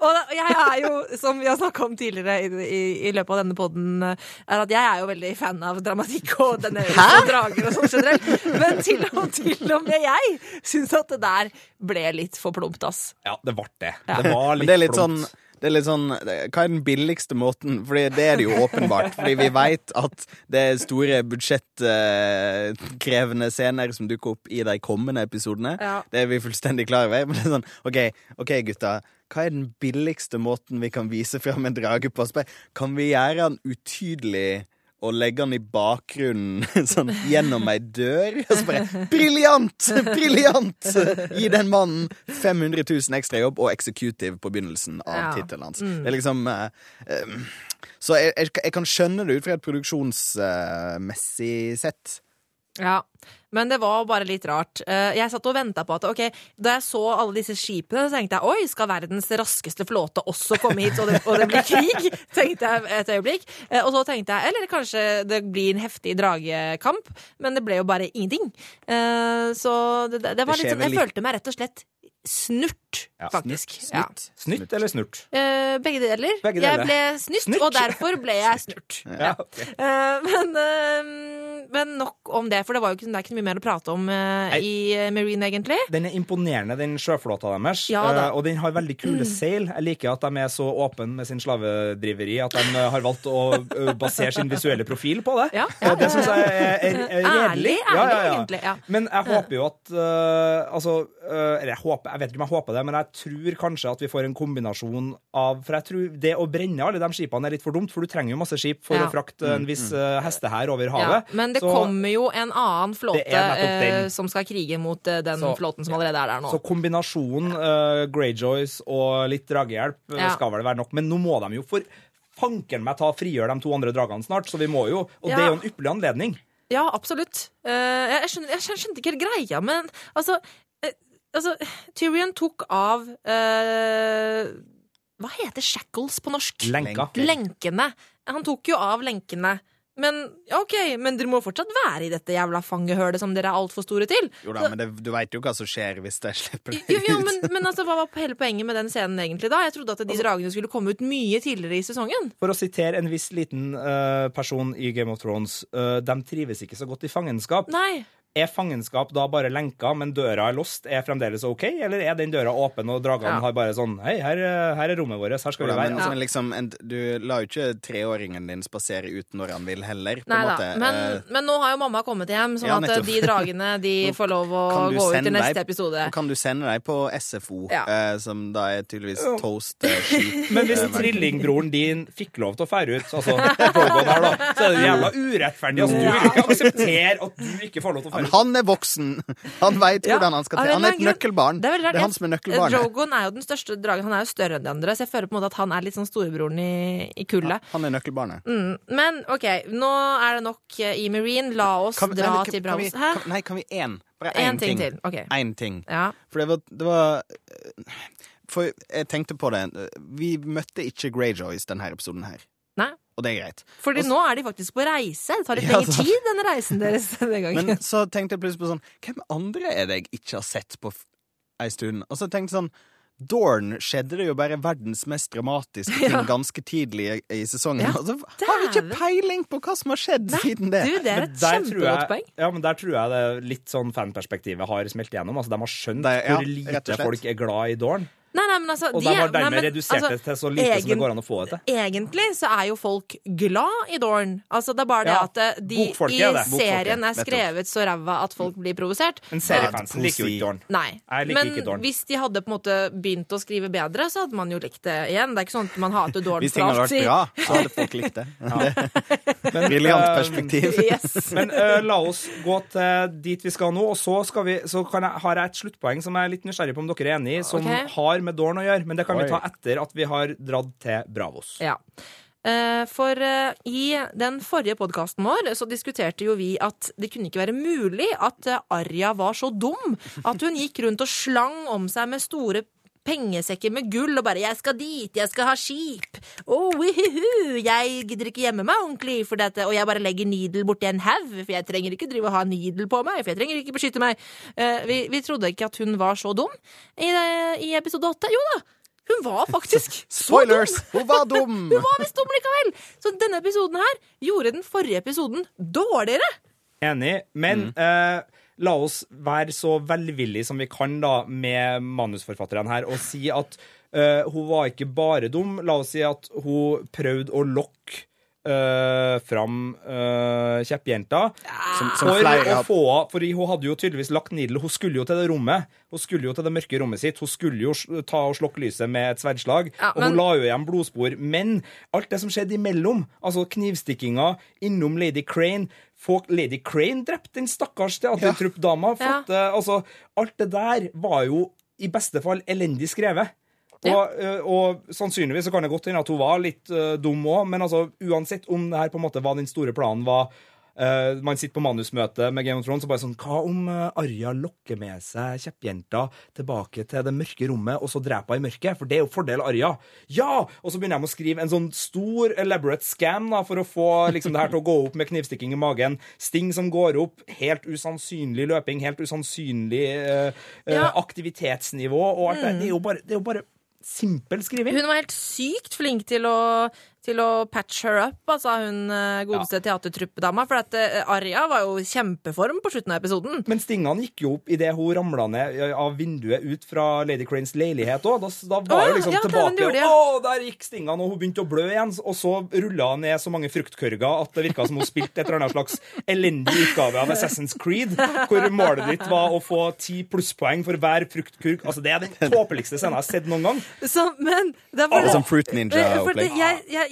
Og jeg er jo, som vi har snakka om tidligere i, i, i løpet av denne poden, er at jeg er jo veldig fan av dramatikk og denne og drager og sånn generelt. Men til og, til og med jeg syns at det der ble litt for plumpt, ass. Ja, det ble det. Ja. Det var litt, det litt plumpt. sånn det er litt sånn Hva er den billigste måten? Fordi det er det jo åpenbart. Fordi vi veit at det er store budsjettkrevende scener som dukker opp i de kommende episodene. Ja. Det er vi fullstendig klar over. Men det er sånn, OK, ok, gutta. Hva er den billigste måten vi kan vise fram en drage på? Kan vi gjøre den utydelig og legge den i bakgrunnen sånn gjennom ei dør? Og så bare Briljant! Briljant! Gi den mannen 500 000 ekstra jobb og executive på begynnelsen av Ja. tittelen hans. Det er liksom uh, um, Så jeg, jeg, jeg kan skjønne det ut fra et produksjonsmessig sett. Ja, men det var bare litt rart. Eh, Jeg satt og venta på at ok, da jeg så alle disse skipene, så tenkte jeg oi, skal verdens raskeste flåte også komme hit, og det, og det blir krig? tenkte jeg et øyeblikk. Eh, Og så tenkte jeg eller kanskje det blir en heftig dragekamp, men det ble jo bare ingenting. Eh, Så det, det var litt sånn Jeg følte meg rett og slett snurt, Ja, faktisk. Snutt. Ja. Snytt eller snurt? Uh, begge deler. Begge Jeg ble snytt, Snytt? og derfor ble jeg snurt. Ja, okay. uh, men, uh, men nok om det, for det, var jo ikke, det er ikke mye mer å prate om i Marine, egentlig. Den er imponerende, den sjøflåta deres. Og den har veldig kule seil. Jeg liker at de er så åpne med sin slavedriveri at de har valgt å basere sin visuelle profil på det. Det syns jeg er, er, er redelig. Ærlig, ærlig, egentlig. Men jeg håper jo at Altså, eller jeg håper Jeg vet ikke om jeg håper det, men jeg tror kanskje at vi får en kombinasjon av For jeg tror det å brenne alle de skipene er litt for dumt, for du trenger jo masse skip for Ja. å frakte en viss uh, hestehær over Ja, havet. men det Så- kommer jo en annen flåte eh, som skal krige mot uh, den Så- flåten som allerede er der nå. Så kombinasjonen uh, Greyjoys og litt dragehjelp eh, Ja. skal vel være nok. Men nå må de jo for fanken meg ta frigjøre de to andre dragene snart, så vi må jo Og Ja. det er jo en ypperlig anledning. Ja, absolutt. Eh, jeg, skjønner, jeg skjønte, skjønte ikke helt greia, men altså, eh, altså Tyrion tok av eh, Hva heter shackles på norsk? Lenka. Lenkene. Han tok jo av lenkene. Men OK, men dere må fortsatt være i dette jævla fangehølet som dere er altfor store til. Jo da, men det, du veit jo hva som skjer hvis jeg slipper Jo, jo, men, men altså, hva var hele poenget med den scenen egentlig da? Jeg trodde at de dragene skulle komme ut mye tidligere i sesongen. For å sitere en viss liten uh, person i Game of Thrones, uh, de trives ikke så godt i fangenskap. Nei. Er fangenskap da bare lenka, men døra er låst, er fremdeles OK? Eller er den døra åpen, og dragene Ja. har bare sånn Hei, her, eh, her er rommet vårt, her skal vi men, være. men, Altså, liksom, en, du lar jo ikke treåringen din spasere ut når han vil heller. På Nei en måte. Men, Eh, men nå har jo mamma kommet hjem, sånn Ja, at de dragene de får lov å gå ut i neste deg- episode. kan du sende deg på SFO, Ja. eh, som da er tydeligvis Jo. toast-skip? Men hvis trillingbroren din fikk lov til å fære ut, altså her, da, så er det jævla urettferdig. Altså, du vil ikke akseptere at du ikke får lov til å fære ut. Han er voksen! Han veit Ja. hvordan han skal til. Han er et nøkkelbarn. Det er. Det er han som er nøkkelbarnet. Drogon er jo den største dragen. Han er jo større enn de andre, så jeg føler på en måte at han er litt sånn storebroren i, i kullet. Han er nøkkelbarnet. Mm. Men OK, nå er det nok eh, i Marine. La oss Kan, dra nei, til kan, vi, Hæ? kan, nei, kan vi én? Bare En én ting ting. til. OK. Én ting. Ja. For det var, det var eh, For jeg tenkte på det. Vi møtte ikke Greyjoys denne episoden her. Nei. Og det er greit. Fordi Også, nå er de faktisk på reise. Det tar litt Ja, lengre tid, den reisen deres den gangen. Men så tenkte jeg plutselig på sånn Hvem andre er det jeg ikke har sett på ei stund? Og så tenkte jeg sånn Dorn skjedde det jo bare verdens mest dramatiske ting Ja. ganske tidlig i, i sesongen. Ja, altså, så har vi ikke peiling på hva som har skjedd siden det. Du, det er et der kjempegodt poeng. Ja, men der tror jeg det litt sånn fanperspektivet har smelt igjennom. Altså, de har skjønt Det- ja, hvor lite folk er glad i Dorn. Nei, nei, men altså Og de de er- har dermed nei, men, redusert altså, det til så lite som det går an å få det til. Egentlig så er jo folk glad i Dorn. Altså, det er bare det Ja, at eh, de i er det. serien er skrevet så ræva at folk blir provosert. Men seriefansen Ja, liker jo ikke Dorn. Nei. Jeg liker Men ikke Dorn. hvis de hadde på en måte begynt å skrive bedre, så hadde man jo likt det igjen. Det er ikke sånn at man hater Dorn Hvis ting hadde vært bra, så hadde folk likt det. Men, Briljant eh, perspektiv. Yes. Men uh, la oss gå til dit vi skal nå, og så, skal vi, så kan jeg, har jeg et sluttpoeng som jeg er litt nysgjerrig på om dere er enig i, som okay. har med Dorn å gjøre. Men det kan Oi. vi ta etter at vi har dratt til Bravos. Ja. Eh, For eh, i den forrige podkasten vår så diskuterte jo vi at det kunne ikke være mulig at eh, Arja var så dum at hun gikk rundt og slang om seg med store pengesekker med gull og bare 'jeg skal dit, jeg skal ha skip', oh, uhuhu, jeg gidder ikke gjemme meg ordentlig, for dette, og jeg bare legger needle borti en haug, for jeg trenger ikke drive og ha needle på meg, for jeg trenger ikke beskytte meg. Uh, vi, vi trodde ikke at hun var så dum i, i episode åtte. Jo da, hun var faktisk så dum. Hun var dum! Hun var visst dum likevel! Så denne episoden her gjorde den forrige episoden dårligere. Enig. Men eh, la oss være så velvillige som vi kan da med manusforfatterne her, og si at uh, hun var ikke bare dum. La oss si at hun prøvde å lokke eh, fram uh, kjeppjenta. Som, som For flere å få Fordi hun hadde jo tydeligvis lagt nidel. Hun skulle jo til det rommet. Hun skulle jo til det mørke rommet sitt. Hun skulle jo ta og slokke lyset med et sverdslag. Ja, Og hun la jo igjen blodspor. Men alt det som skjedde imellom, altså knivstikkinga innom Lady Crane Folk, Lady Crane drept den stakkars teatertruppdama. Ja. Fått, eh, Altså, alt det der var jo i beste fall elendig skrevet. Og, eh, og sannsynligvis så kan det godt hende at hun var litt uh, dum òg, men altså, uansett om det her på en måte var den store planen var Uh, Man sitter på manusmøte med Game of Thrones og bare sånn Hva om uh, Arya lokker med seg kjeppjenta tilbake til det mørke rommet, og så dreper hun i mørket? For det er jo fordel Arya. Ja! Og så begynner de å skrive en sånn stor elaborate scam da, for å få liksom, det her til å gå opp med knivstikking i magen. Sting som går opp. Helt usannsynlig løping, helt usannsynlig uh, Ja. aktivitetsnivå og alt det. Det er jo bare, det er jo bare simpel skriving. Hun var helt sykt flink til å, til å patch her up, altså hun godeste godeste teatertruppedama. For at eh, Arja var jo kjempeform på slutten av episoden. Men stingene gikk jo opp idet hun ramla ned eh, av vinduet ut fra Lady Cranes leilighet òg. Da, da var hun jo liksom ja, tilbake gjorde ja. Å, der gikk stingene, og hun begynte å blø igjen. Og så rulla hun ned så mange fruktkørger at det virka som hun spilte et eller annet slags elendig utgave av Assassin's Creed, hvor målet ditt var å få ti plusspoeng for hver fruktkurv. Altså, det er den tåpeligste scenen jeg har sett noen gang. Så, men det er Det er sånn Fruit Eh, for Ninja-opplegg.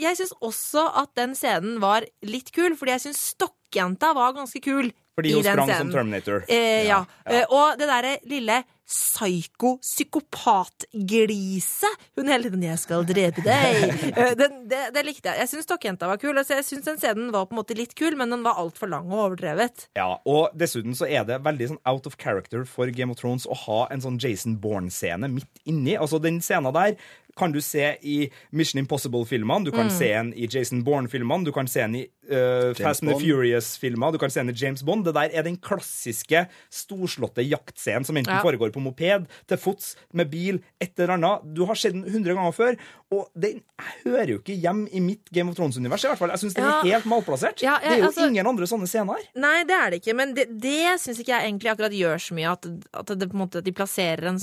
Jeg syns også at den scenen var litt kul, fordi jeg syns stokkjenta var ganske kul. Fordi i hun den sprang som. Terminator. Eh, ja. Ja. Eh, og det derre lille psyko-psykopatgliset hun hele tiden 'Jeg skal drepe deg'. Eh, den, det, det likte jeg. Jeg syns stokkjenta var kul. Altså, jeg syns den scenen var på en måte litt kul, men den var altfor lang og overdrevet. Ja, og dessuten så er det veldig sånn out of character for Game of Thrones å ha en sånn Jason Bourne-scene midt inni. Altså, den scenen der kan du se i Mission Impossible-filmene, du kan Mm. se en i Jason Bourne-filmene, du kan se en i uh, Fast and the Furious-filmer, du kan se en i James Bond. Det der er den klassiske, storslåtte jaktscenen som enten Ja. foregår på moped, til fots, med bil, et eller annet. Du har sett den hundre ganger før, og den hører jo ikke hjem i mitt Game of Thrones-univers, i hvert fall. Jeg syns den er Ja. helt malplassert. Ja, det er jo altså- ingen andre sånne scener. Nei, det er det ikke, men det, det syns ikke jeg egentlig akkurat gjør så mye. At, at det, på en måte, de plasserer en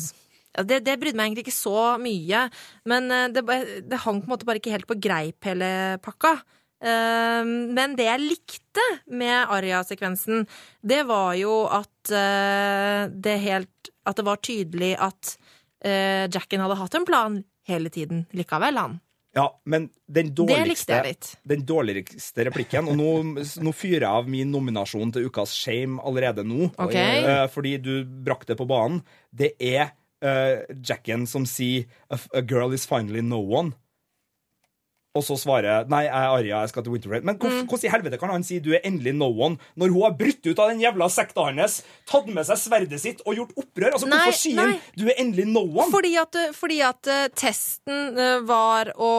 det, det brydde meg egentlig ikke så mye, men eh, det, det hang på en måte bare ikke helt på greip, hele pakka. Eh, men det jeg likte med Aria-sekvensen, det var jo at eh, det helt At det var tydelig at eh, Jacken hadde hatt en plan hele tiden likevel, han. Ja, men den dårligste, den dårligste replikken Og nå, nå fyrer jeg av min nominasjon til ukas shame allerede nå. Ok. Eh, fordi du brakte det på banen. Det er eh, Jacken som sier a, a girl is finally no one. Og så svarer Nei, jeg er Arya, jeg skal til Winterfell. Men Mm. hvordan, hvordan i helvete kan han si du er endelig no one, når hun har brutt ut av den jævla sekta hans, tatt med seg sverdet sitt og gjort opprør? Altså, Nei, Hvorfor sier han du er endelig no one? Fordi at, fordi at eh, testen eh, var å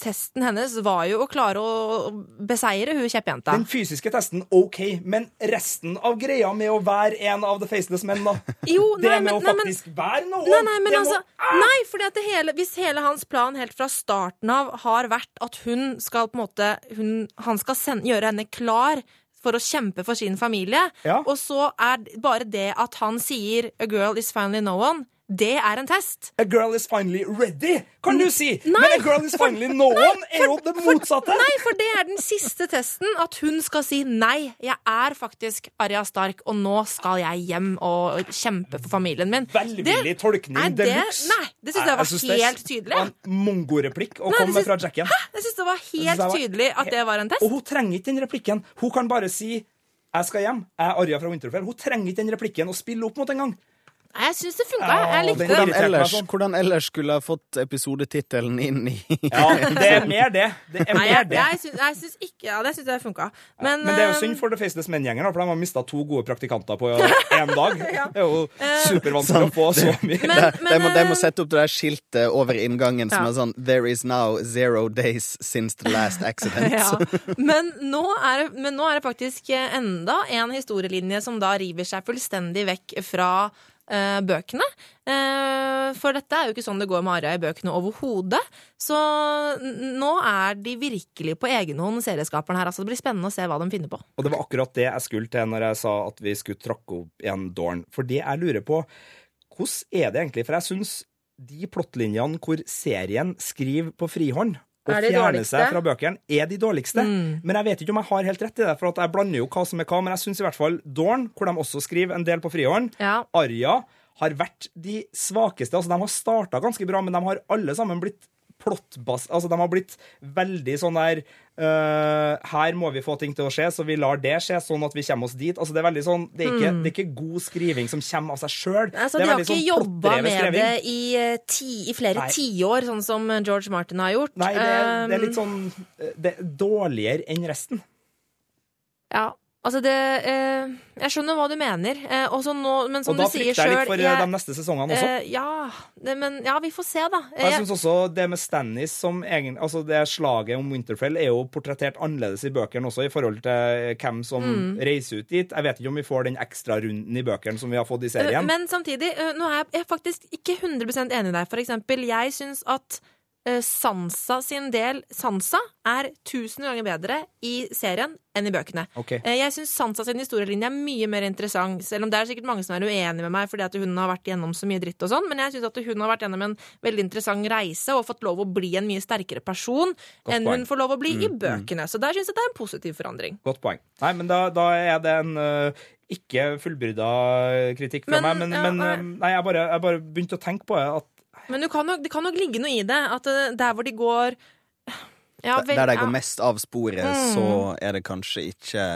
Testen hennes var jo å klare å beseire hun kjeppjenta. Den fysiske testen, OK, men resten av greia med å være en av The Faceless Men, da? Jo, det nei, med men, å nei, men, faktisk være noen? nei, nei, men det må- ah! Nei, fordi at det hele, hvis hele hans plan helt fra starten av har vært at hun skal på en måte hun, Han skal sende, gjøre henne klar for å kjempe for sin familie, Ja. og så er bare det at han sier 'a girl is finally no one', det er en test. A girl is finally ready, kan du si! Nei, men a girl is finally no one er jo det motsatte! Nei, for det er den siste testen. At hun skal si nei, jeg er faktisk Aria Stark, og nå skal jeg hjem og kjempe for familien min. Velvillig tolkning de det- luxe. Det synes jeg var synes det helt tydelig. var En mongoreplikk å komme det med fra synes- Jacken. Jeg syns det var helt det var tydelig at det var en test. Og hun trenger ikke den replikken. Hun kan bare si 'jeg skal hjem', jeg er Arja fra Winterfell. Hun trenger ikke den replikken å spille opp mot engang. Jeg syns det funka. Ja, Jeg likte det. Hvordan ellers, sånn. hvordan ellers skulle jeg fått episodetittelen inn i Ja, det er mer det. Det er mer det. jeg, syns, jeg syns ikke Ja, det syns jeg funka. Men, Men det er jo eh, synd for The Faceless Men-gjengen, for de har mista to gode praktikanter på én dag. Det er jo supervanskelig å få så mye. Men- De, de, må, de må eh, sette opp det der skiltet over inngangen som Ja. er sånn There is now zero days since the last accident. ja. men, nå er men nå er det faktisk eh, enda en historielinje som da river seg fullstendig vekk fra eh, bøkene. Eh, for dette er jo ikke sånn det går med Arya i bøkene overhodet. Så nå er de virkelig på egen hånd, her. Altså, det blir spennende å se hva de finner på. Og det var akkurat det jeg skulle til når jeg sa at vi skulle trakke opp igjen Dorn. For det jeg lurer på, hvordan er det egentlig? For jeg syns de plottlinjene hvor serien skriver på frihånd fjerner dårligste? seg fra bøkene, er de dårligste. Mm. Men jeg vet ikke om jeg har helt rett i det, for jeg blander jo hva som er hva. Men jeg syns i hvert fall Dorn, hvor de også skriver en del på frihånd, Ja. Arja har vært de svakeste. Altså, de har starta ganske bra, men de har alle sammen blitt plottbass... Altså, de har blitt veldig sånn der uh, Her må vi få ting til å skje, så vi lar det skje, sånn at vi kommer oss dit. Altså, det er veldig sånn Det er ikke, det er ikke god skriving som kommer av seg sjøl. Altså, de har ikke jobba med det i, eh, ti, i flere tiår, sånn som George Martin har gjort. Nei, det det er litt Um, sånn øh, Det er dårligere enn resten. Ja, altså det eh, Jeg skjønner hva du mener. Eh, nå, men som Og da du sier frykter jeg litt for jeg, de neste sesongene også. eh, Ja, det, men ja, vi får se, da. Jeg, Jeg syns synes også det med Stannis som egen, altså det slaget om Winterfell er jo portrettert annerledes i bøkene også, i forhold til hvem som Mm. reiser ut dit. Jeg vet ikke om vi får den ekstra runden i bøkene som vi har fått i serien. Men samtidig, eh, nå er jeg- faktisk ikke 100 enig i deg. For eksempel, jeg syns at eh, Sansa sin del Sansa er tusen ganger bedre i serien enn i bøkene. Ok. Eh, Jeg syns Sansa sin historielinje er mye mer interessant, selv om det er sikkert mange som er uenige med meg fordi at hun har vært gjennom så mye dritt og sånn, men jeg syns at hun har vært gjennom en veldig interessant reise og fått lov å bli en mye sterkere person Godt enn poeng. hun får lov å bli i Mm, bøkene. Så der syns jeg det er en positiv forandring. Godt poeng. Nei, men da, da er det en uh ikke fullbyrda kritikk fra Men, meg, men, ja, men nei. jeg bare, jeg bare begynte å tenke på. At Men du kan nok, det kan nok ligge noe i det, at eh, der hvor de går ja, vel, Der de går mest av sporet, Mm. så er det kanskje ikke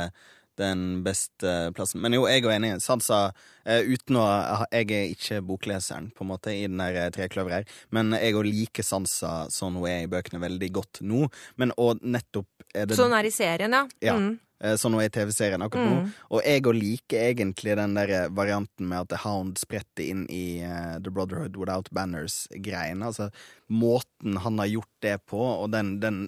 den beste plassen. Men jo, jeg er enig. Sansa, eh, uten å Jeg er ikke bokleseren, på en måte, i den der trekløveret her, men jeg òg liker Sansa sånn hun er i bøkene, veldig godt nå. Men og nettopp er det Sånn er i serien, ja. Ja. Mm. Eh, sånn hun er i TV-serien akkurat nå. Og jeg òg liker egentlig den der varianten med at The Hound spretter inn i uh, The Brotherhood Without Banners-greien. Altså måten han har gjort det på, og den, den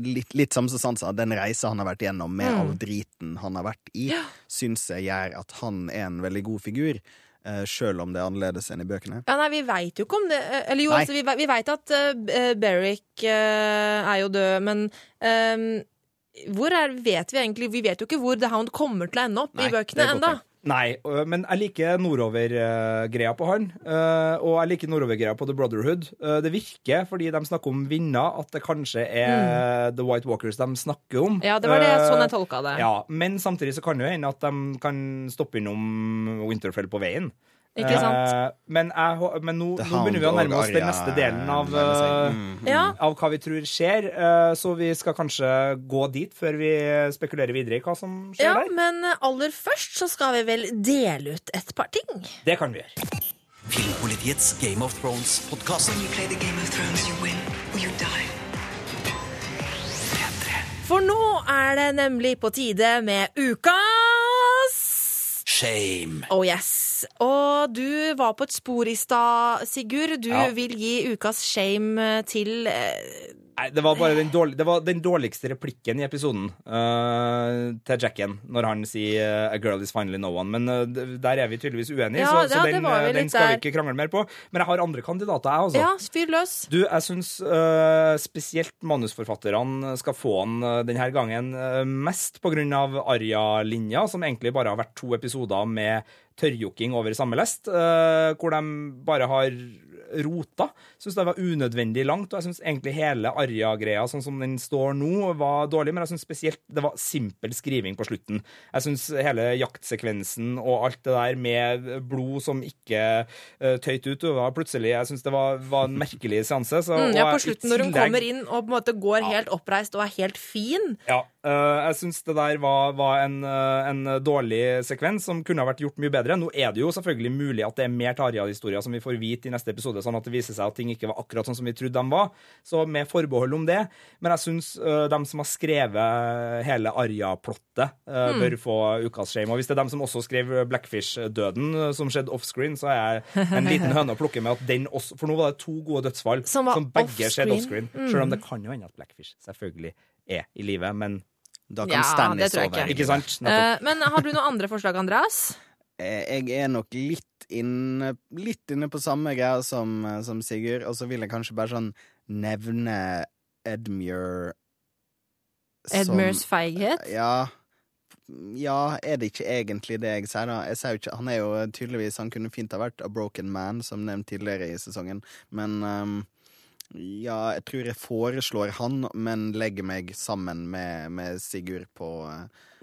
litt, litt samme som Sansa, den reisa han har vært gjennom med Mm. all driten han har vært i, syns jeg gjør at han er en veldig god figur. Uh, Sjøl om det er annerledes enn i bøkene. Ja, nei, vi veit jo ikke om det eh, Eller jo, altså, vi, vi veit at uh, Beric uh, er jo død, men eh, hvor er, vet vi egentlig Vi vet jo ikke hvor The Hound kommer til å ende opp Nei, i bøkene ennå. Nei, men jeg liker nordover-greia på han. øh, Og jeg liker nordover-greia på The Brotherhood. Øh, Det virker, fordi de snakker om vinner, at det kanskje er The White Walkers de snakker om. Mm. Ja, det var det, Øh, sånn jeg tolka det. Ja, Men samtidig så kan det jo hende at de kan stoppe innom Winterfell på veien. Ikke sant? Uh, men jeg, men nå, nå begynner vi å nærme oss den neste delen av, mm. Ja. av hva vi tror skjer. Uh, Så vi skal kanskje gå dit før vi spekulerer videre i hva som skjer Ja, der. men aller først så skal vi vel dele ut et par ting. Det kan vi gjøre. Filmpolitiets Game of Thrones-podkast. When you play the Game of Thrones, you win or you die. For nå er det nemlig på tide med ukas Shame. Oh yes. Og du var på et spor i stad, Sigurd. Du Ja. vil gi ukas shame til eh, Nei, det var bare den, dårlig, det var den dårligste replikken i episoden uh, til Jacken, når han sier eh, 'A girl is finally no one'. Men uh, der er vi tydeligvis uenige, Ja, så, så ja, den, vi eh, den skal skal vi ikke krangle mer på. Men jeg har andre kandidater, jeg, altså. Ja, fyr løs. Du, jeg syns uh, spesielt manusforfatterne skal få den øh, denne gangen mest på grunn av Arja-linja, som egentlig bare har vært to episoder med tørrjokking over samme lest, øh, hvor de bare har rota. Syns det var unødvendig langt, og jeg syns egentlig hele Arja-greia sånn som den står nå, var dårlig, men jeg syns spesielt det var simpel skriving på slutten. Jeg syns hele jaktsekvensen og alt det der med blod som ikke uh, tøyt ut, det var plutselig Jeg syns det var, var en merkelig seanse. Så, Mm, ja, på slutten, når hun kommer inn og på en måte går helt oppreist og er helt fin. Ja, øh, jeg syns det der var, var en, uh, en dårlig sekvens som kunne ha vært gjort mye bedre. Nå er det jo selvfølgelig mulig at det er mer Tarjei-historier som vi får vite i neste episode, sånn at det viser seg at ting ikke var akkurat sånn som vi trodde de var. Så med forbehold om det. Men jeg syns uh, de som har skrevet hele Arja-plottet, øh, bør få ukas shame. Og hvis det er dem som også skrev Blackfish-døden, som skjedde offscreen, så er jeg en liten høne å plukke med at den også For nå var det to gode dødsfall Som som begge skjedde offscreen. Mm. Selv om det kan jo hende at Blackfish selvfølgelig er i live, men Da kan Ja, Stannis det sove. ikke. ikke sant? Eh, men har du noen andre forslag, Andreas? Eh, Jeg er nok litt inne, litt inne på samme greia som, som Sigurd, og så vil jeg kanskje bare sånn nevne Edmure som- Edmures feighet? Ja, ja, er det ikke egentlig det jeg sier, da? Jeg sier jo ikke, han er jo tydeligvis Han kunne fint ha vært a broken man, som nevnt tidligere i sesongen, men ehm, ja, jeg tror jeg foreslår han, men legger meg sammen med, med Sigurd på,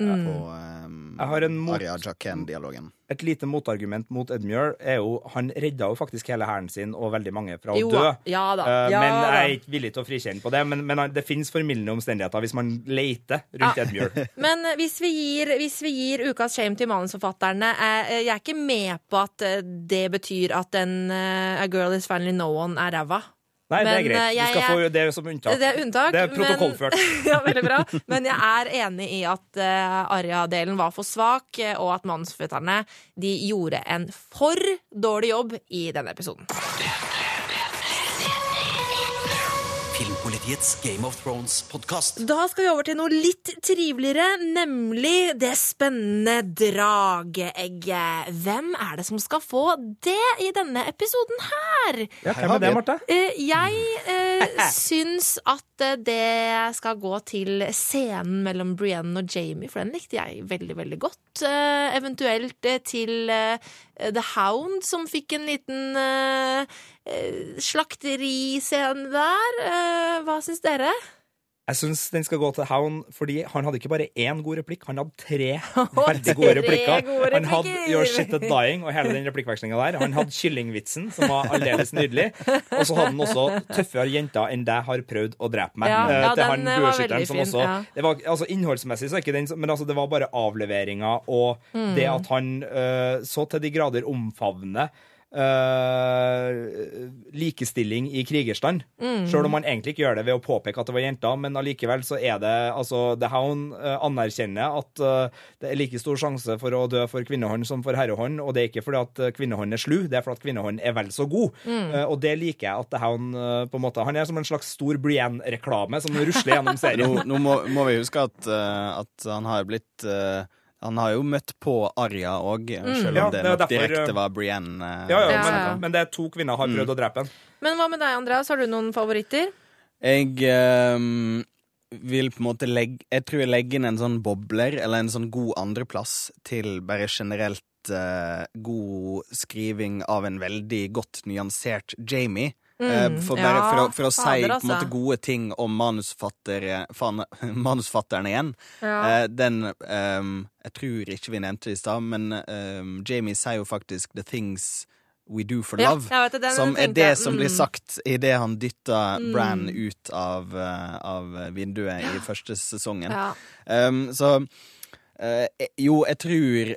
mm. på um, Jeg har en mot- Aria Jaken-dialogen. Et lite motargument mot Edmure er jo Han redda jo faktisk hele hæren sin og veldig mange fra å Jo dø. Ja da. Eh, Ja men jeg er ikke villig til å frikjenne på det. Men, men det finnes formildende omstendigheter hvis man leter rundt Ja. Edmure. Men eh, hvis vi gir, hvis vi gir ukas shame til manusforfatterne eh, Jeg er ikke med på at eh, det betyr at en eh, A Girl Is Finally No One er ræva. Nei, det er greit. eh, Du jeg skal få det som unntak. Det er unntak. Det er protokollført. Men, ja, veldig bra. Men jeg er enig i at uh, Arja-delen var for svak, eh, og at manusforfatterne gjorde en for dårlig jobb i denne episoden. Filmpolitiets Game of Thrones-podkast. Da skal vi over til noe litt triveligere, nemlig det spennende drageegget. Hvem er det som skal få det i denne episoden her? Ja, hvem er det, Marte? Eh, jeg eh, syns at eh, det skal gå til scenen mellom Brienne og Jamie, for den likte jeg veldig, veldig godt. Eventuelt til The Hound, som fikk en liten uh, slakteriscene der. Eh, hva syns dere? Jeg syns den skal gå til Hound, fordi han hadde ikke bare én god replikk, han hadde tre veldig gode replikker. Han hadde. Your Shit At Dying og hele den replikkvekslinga der. Han hadde kyllingvitsen, som var aldeles nydelig. Og så hadde han også tøffere jenter enn deg har prøvd å drepe meg. Ja, Eh, ja, til han eh, bueskytteren som også ja. det var, altså Innholdsmessig så er ikke den Men altså, det var bare avleveringa og Mm. det at han uh, så til de grader omfavner eh, likestilling i krigerstand. Mm. Selv om man egentlig ikke gjør det ved å påpeke at det var jenter, men allikevel så er det altså The Hound uh, anerkjenner at uh, det er like stor sjanse for å dø for kvinnehånd som for herrehånd, og det er ikke fordi at eh, kvinnehånd er slu, det er fordi at kvinnehånd er vel så god. Eh, og det liker jeg at The Hound eh, på en måte Han er som en slags stor Brienne-reklame som rusler gjennom serien. Nå, nå må, må vi huske at, at han har blitt eh, Han har jo møtt på Arja òg, selv om Ja, det det nok derfor, direkte eh, var Brienne. eh, Ja, ja, Ja, men, ja. men det er to kvinner har prøvd å drepe en. Men hva med deg, Andreas? Har du noen favoritter? Jeg ehm, vil på en måte legge Jeg tror jeg legger inn en sånn bobler, eller en sånn god andreplass, til bare generelt eh, god skriving av en veldig godt nyansert Jamie. Eh, for bare ja, for, å, for å si fader, en altså. måte gode ting om manusfatteren igjen. Ja. Eh, den um, Jeg tror ikke vi nevnte det i stad, men um, Jamie sier jo faktisk 'the things we do for love'. ja, det, den som er det som som blir Mm. sagt idet han dytter Bran ut av, eh, av vinduet i første sesongen. Um, så uh, jo, jeg tror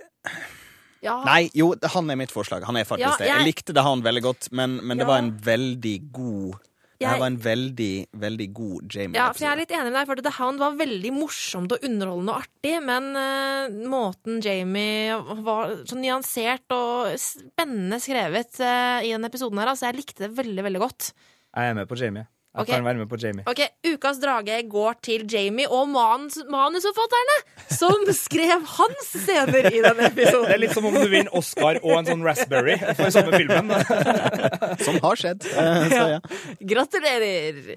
Ja. Nei, jo, han er mitt forslag. Han er faktisk Ja, det. jeg- Jeg likte det han veldig godt, men, men det Ja. var en veldig god Det her var en veldig, veldig god Jamie. Ja, for jeg er litt enig med deg, for The Hound var veldig morsomt og underholdende og artig, men uh, måten Jamie var så nyansert og spennende skrevet uh, i den episoden her, altså jeg likte det veldig, veldig godt. Jeg er med på Jamie. Jeg kan være med på Jamie. Ok, Ukas drage går til Jamie og manus manusforfatterne, som skrev hans scener i denne episoden. Det er litt som om du vinner Oscar og en sånn Raspberry for samme filmen. Som har skjedd. Så ja. Gratulerer!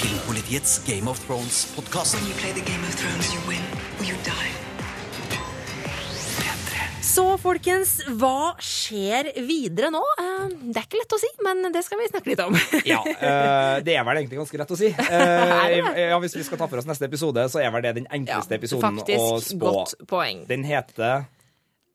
Filmpolitiets Game of Thrones-podkast. When you play the Game of Thrones, you win Så folkens, hva skjer videre nå? Eh, Det er ikke lett å si, men det skal vi snakke litt om. Ja, eh, det er vel egentlig ganske lett å si. Eh, ja, hvis vi skal ta for oss neste episode, så er vel det den enkleste episoden å faktisk spå. godt poeng. Den heter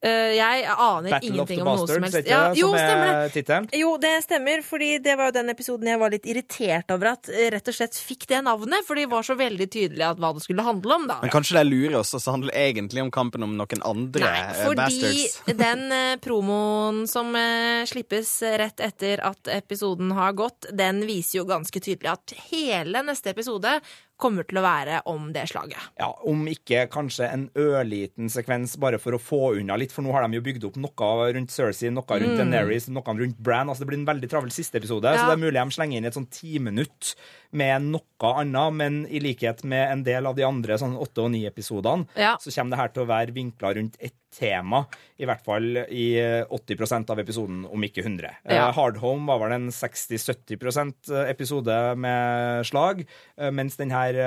jeg aner Battle ingenting om om noe som Bastards, helst. ikke det? jo, som stemmer det. er tittelen. Jo, det stemmer, fordi det var jo den episoden jeg var litt irritert over at eh, rett og slett fikk det navnet, for det var så veldig tydelig at hva det skulle handle om, da. Men kanskje de lurer oss, og så handler det egentlig om kampen om noen andre Nei, eh, fordi bastards. den eh, promoen som eh, slippes rett etter at episoden har gått, den viser jo ganske tydelig at hele neste episode kommer til å være om det slaget. Ja, Om ikke kanskje en ørliten sekvens bare for å få unna litt, for nå har de jo bygd opp noe rundt Cersei, noe rundt Daenerys, noe rundt Bran. Altså Det blir en veldig travel siste episode, Mm. Ja. så det er mulig de slenger inn et sånn timinutt med noe annet, men i likhet med en del av de andre sånn åtte og ni episodene, Ja. så kommer det her til å være vinkla rundt ett tema, i hvert fall i eh, 80% av episoden, om ikke 100. Ja. Eh, Hard Home var vel en 60-70% episode med slag, eh, mens den her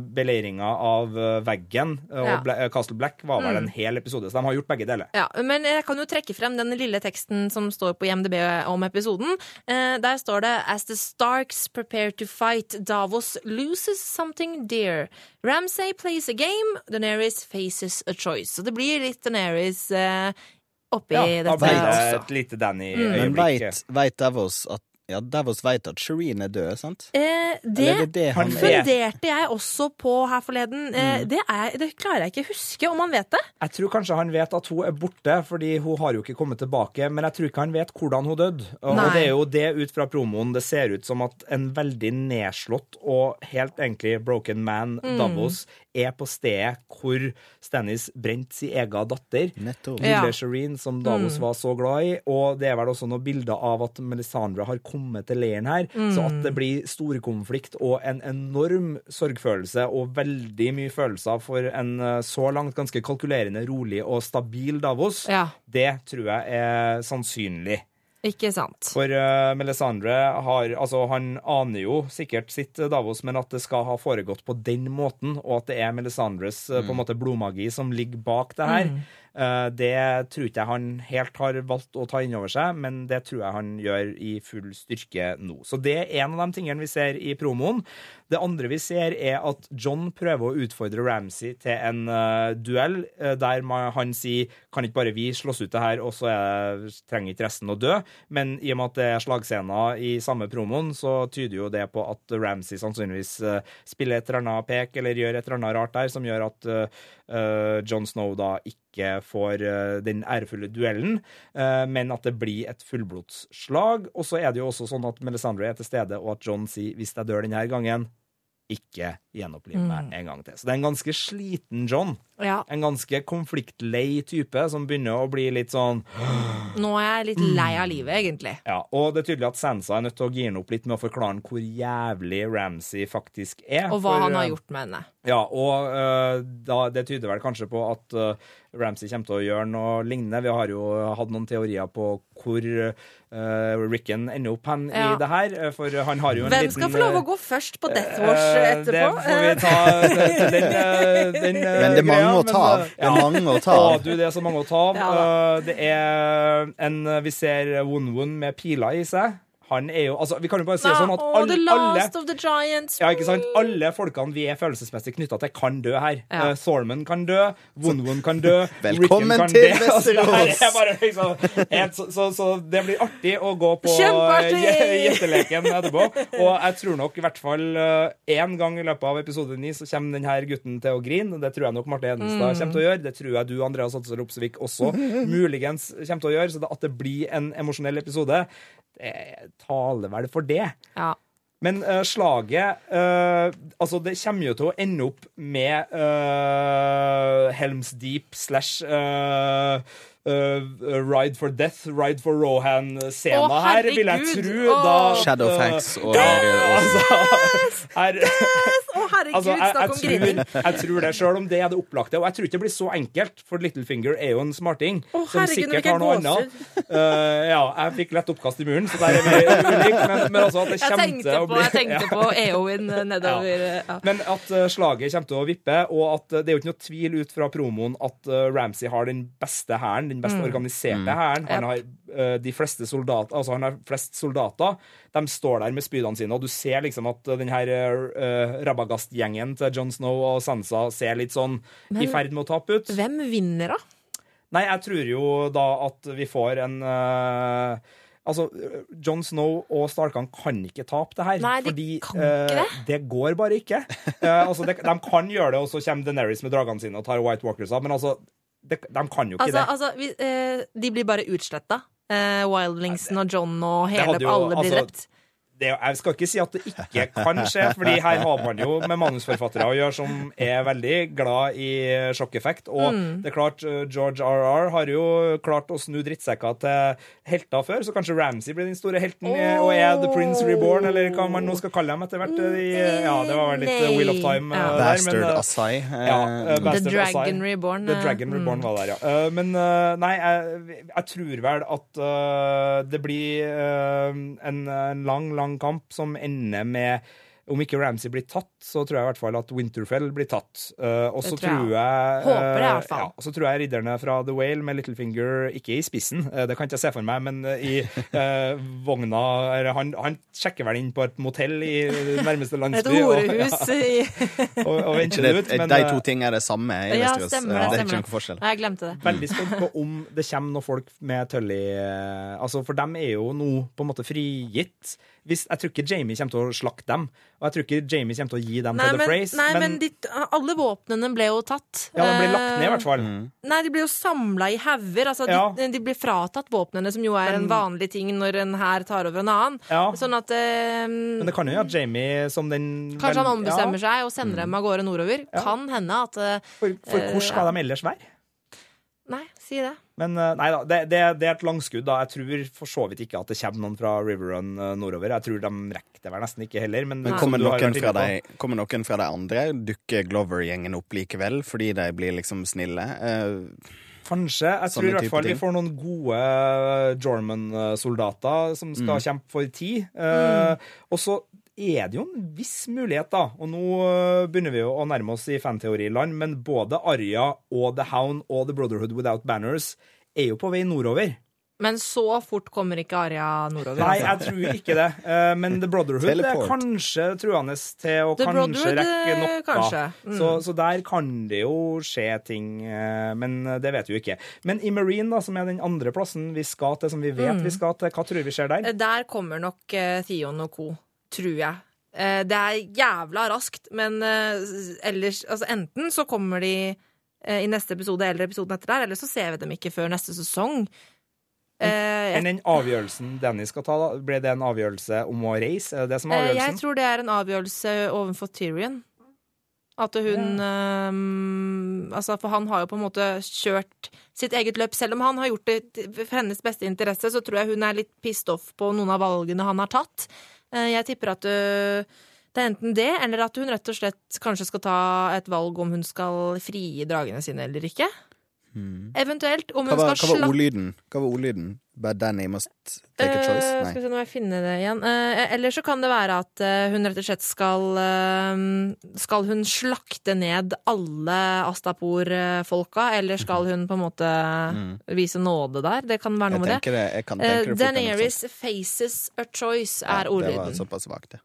beleiringa av eh, veggen eh, og Ja. Mm. Eh, Castle Black var vel en hel episode, så de har gjort begge deler. Ja, men jeg kan jo trekke frem den lille teksten som står på IMDb om episoden. Eh, der står det As the Starks prepare to fight, Davos loses something dear. Ramsay plays a game, Daenerys faces a choice. Så det blir litt Daenerys eh, oppi Ja, dette Ja, et lite Danny-øyeblikk. Men veit Davos at Ja, Davos veit at Shireen er død, sant? Eh, det er det det er? funderte jeg også på her forleden. Eh, det, er, det klarer jeg ikke å huske om han vet det. Jeg tror kanskje han vet at hun er borte, fordi hun har jo ikke kommet tilbake. Men jeg tror ikke han vet hvordan hun døde. Og og det er jo det ut fra promoen det ser ut som at en veldig nedslått og helt egentlig broken man, Mm. Davos, er på stedet hvor Stannis brente sin egen datter. Nettopp. Ja. Lille Shireen, som Davos var så glad i. Og det er vel også noen bilder av at Melisandre har kommet til leiren her. Så at det blir storkonflikt og en enorm sorgfølelse og veldig mye følelser for en eh, så langt ganske kalkulerende, rolig og stabil Davos, Ja. det tror jeg er sannsynlig. Ikke sant. For uh, Melisandre har Altså, han aner jo sikkert sitt eh, Davos, men at det skal ha foregått på den måten, og at det er Melisandres mm. på en måte blodmagi som ligger bak det her, eh, det tror ikke jeg han helt har valgt å ta inn over seg, men det tror jeg han gjør i full styrke nå. Så det er en av de tingene vi ser i promoen. Det andre vi ser, er at John prøver å utfordre Ramsay til en uh, duell, eh, der han sier kan ikke bare vi slåss ut det her, og så er, trenger ikke resten å dø. Men i og med at det er slagscener i samme promoen, så tyder jo det på at Ramsay sannsynligvis uh, spiller et eller annet pek eller gjør et eller annet rart der, som gjør at eh, eh, Jon Snow da ikke får uh, den ærefulle duellen, uh, men at det blir et fullblodsslag. Og så er det jo også sånn at Melisandre er til stede, og at John sier hvis jeg dør denne gangen, ikke gjenoppliv meg en gang til. Så det er en ganske sliten John. Ja. En ganske konfliktlei type som begynner å bli litt sånn Nå er jeg litt lei av livet, egentlig. Ja, og det er tydelig at Sansa er nødt til å gire opp litt med å forklare hvor jævlig Ramsay faktisk er. Og hva for, han har eh, gjort med henne. Ja, og uh, da, det tyder vel kanskje på at øh, Ramsay kommer til å gjøre noe lignende. Vi har jo hatt noen teorier på hvor uh, Ricken ender opp hen Ja. i det her, øh, for han har jo en Hvem liten skal få lov å øh, gå først på Death Wars øh, etterpå? Det får vi ta den, den Men det er mange greia, å ta av. men, Det er mange å ta av. Ja, du, det er så mange å ta av. Ja. Uh, det er en Vi ser Won-Won med piler i seg. Han er jo Altså, vi kan jo bare si det sånn at all, The alle, alle Last of the Giants. ja, ikke sant? Alle folkene vi er følelsesmessig knytta til, kan dø her. Ja. Uh, Thorman kan dø, Won-Won kan dø, Velkommen kan til Vesterås! Altså, liksom så, så, så det blir artig å gå på uh, gjetteleken etterpå. Og jeg tror nok i hvert fall én gang i løpet av episode ni så kommer denne gutten til å grine. Det tror jeg nok Marte Hedenstad Mm. kommer til å gjøre. Det tror jeg du, Andreas Hadsel Opsvik, også muligens kommer til å gjøre. Så det, at det blir en emosjonell episode, det taler vel for det. Ja. Men uh, slaget uh, Altså, det kommer jo til å ende opp med uh, Helms Deep slash eh, eh, Ride for Death, Ride for Rohan-scena oh, her, vil jeg tro. Oh. Da, Shadowfax og altså, her, herregud, Altså, jeg, snakk om grining. tror, jeg tror det, selv om det er det opplagte. Og jeg tror ikke det blir så enkelt, for Littlefinger er jo en smarting oh, som herregud, sikkert har noe annet. Uh, ja, jeg fikk lett oppkast i muren, så der er vi ulike, men, men altså at det kommer til å bli jeg tenkte Ja. på Eowyn nedover ja. Men at uh, slaget kommer til å vippe, og at uh, det er jo ikke noe tvil ut fra promoen at Ramsay har den beste hæren, den best organiserte hæren. Han Yep. har eh, de fleste soldater, altså han har flest soldater. De står der med spydene sine, og du ser liksom at uh, den her uh, Rabagast-gjengen til Jon Snow og Sansa ser litt sånn i ferd med å tape ut. Hvem vinner, da? Nei, jeg tror jo da at vi får en uh, Altså, Jon Snow og Starkan kan ikke tape det her. Nei, de fordi kan ikke eh, det går bare ikke. Uh, altså, det, de kan gjøre det, og så kommer Deneris med dragene sine og tar White Walkers av, men altså de, De kan jo ikke Altså, det. altså vi, eh, de blir bare utsletta. Eh, Wildlingsen og John og hele, jo- alle blir altså, drept. Det, jeg skal ikke si at det ikke kan skje, fordi her har man jo med manusforfattere å gjøre som er veldig glad i sjokkeffekt. Og Mm. det er klart, uh, George R.R. har jo klart å snu drittsekker til helter før, så kanskje Ramsay blir den store helten oh. og er The Prince Reborn, eller hva man nå skal kalle dem etter hvert. De, ja, det var vel litt Nei. Wheel of Time uh, Ja. der, men, Bastard Asai. Eh, ja, uh, The Dragon Asai. Reborn. The eh, Dragon Reborn mm. var der, ja. Uh, men uh, nei, jeg, jeg tror vel at eh, det blir eh, en, en lang, lang kamp som ender med om ikke Ramsay blir tatt, så tror jeg i hvert fall at Winterfell blir tatt. Uh, og så tror tror jeg jeg Håper det, i hvert eh, fall. Ja, og så tror jeg ridderne fra The Whale med Littlefinger ikke i spissen, uh, det kan ikke jeg se for meg, men i uh, vogna han, han sjekker vel inn på et motell i nærmeste landsby. et horehus i og, og, og venter Det, ut. Men, de to tingene er det samme i Ja, Westeros. stemmer det. det er ikke noen forskjell. Nei, jeg glemte det. Veldig spent på om det kommer noen folk med Tully altså For dem er jo nå på en måte frigitt. Hvis, jeg tror ikke Jamie kommer til å slakte dem, og jeg tror ikke Jamie kommer til å gi dem Nei, til The men, Phrase. nei, men de, alle våpnene ble jo tatt. ja, de ble lagt ned, i hvert fall. Mm. Nei, de ble jo samla i hauger. Altså, Ja. de, de ble fratatt våpnene, som jo er en vanlig ting når en hær tar over en annen. Ja. Sånn at eh, Men det kan jo at Jamie som den Kanskje han ombestemmer ja, seg og sender dem av gårde nordover. Kan hende at eh, For, for Eh, hvor skal ja. de ellers være? Nei, si det. Men eh, nei da, det, det, det er et langskudd. da. Jeg tror for så vidt ikke at det kommer noen fra Riverrun eh, nordover. Jeg tror de rekker det vel nesten ikke heller. Men, Men kommer noen, fra de, kommer noen fra de andre? Dukker Glover-gjengen opp likevel fordi de blir liksom snille? Eh, Kanskje. Jeg tror i hvert fall vi får noen gode eh, Jorman-soldater som skal Mm. kjempe for tid. Eh, Og så er det jo en viss mulighet, da. Og nå eh, begynner vi jo å nærme oss i fanteoriland, men både Arya og The Hound og The Brotherhood Without Banners er jo på vei nordover. Men så fort kommer ikke Arya nordover. Nei, altså. jeg tror ikke det. Eh, Men The Brotherhood er kanskje truende til å The kanskje rekke eh, noe. Mm. Så, så der kan det jo skje ting, eh, men det vet vi jo ikke. Men i Marine, da, som er den andre plassen vi skal til, som vi vet Mm. vi skal til, hva tror vi skjer der? Der kommer nok Theon og co., tror jeg. Eh, det er jævla raskt, men eh, ellers Altså enten så kommer de eh, i neste episode eller episoden etter der, eller så ser vi dem ikke før neste sesong. Men den avgjørelsen Danny skal ta, da? Ble det en avgjørelse om å reise? Er det det som er avgjørelsen? Jeg tror det er en avgjørelse overfor Tyrion. At hun ehm, Altså, for han har jo på en måte kjørt sitt eget løp. Selv om han har gjort det for hennes beste interesse, så tror jeg hun er litt pissed off på noen av valgene han har tatt. Eh, Jeg tipper at du det er enten det, eller at hun rett og slett kanskje skal ta et valg om hun skal frigi dragene sine eller ikke. Eventuelt om hva, hun var, skal hva var ordlyden? Hva var ordlyden? But Danny must take a choice? Eh, Nei. Skal vi se, nå må jeg finne det igjen. Uh, eller så kan det være at eh, hun rett og slett skal uh, Skal hun slakte ned alle Astapor-folka, eller skal hun på en måte vise nåde der? Det kan være Jeg noe med det. det, jeg kan tenke det fort hende Daenerys faces a choice Ja, ordlyden. Det var såpass vagt, det.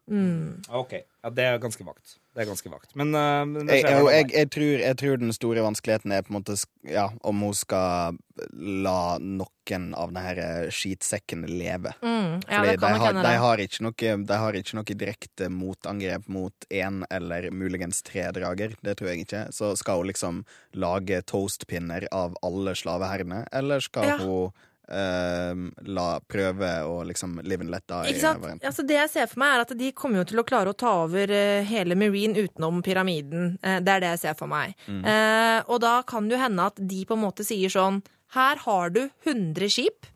OK. Ja, det er ganske vagt. Det er ganske vagt. Men, eh, men Jeg, jeg, jeg, jeg, tror, jeg tror den store vanskeligheten er på en måte ja, om hun skal la noen av denne skitsekken skitsekkene leve. Mm, ja, Fordi de, har, de, har ikke noe, de har ikke noe direkte motangrep mot én eller muligens tre drager. Det tror jeg ikke. Så skal hun liksom lage toastpinner av alle slaveherrene, eller skal Ja. hun eh, la prøve å liksom live and let die? Ikke sant? Altså, det jeg ser for meg, er at de kommer jo til å klare å ta over uh, hele Marine utenom pyramiden. Uh, det er det jeg ser for meg. Eh, og da kan det jo hende at de på en måte sier sånn Her har du 100 skip.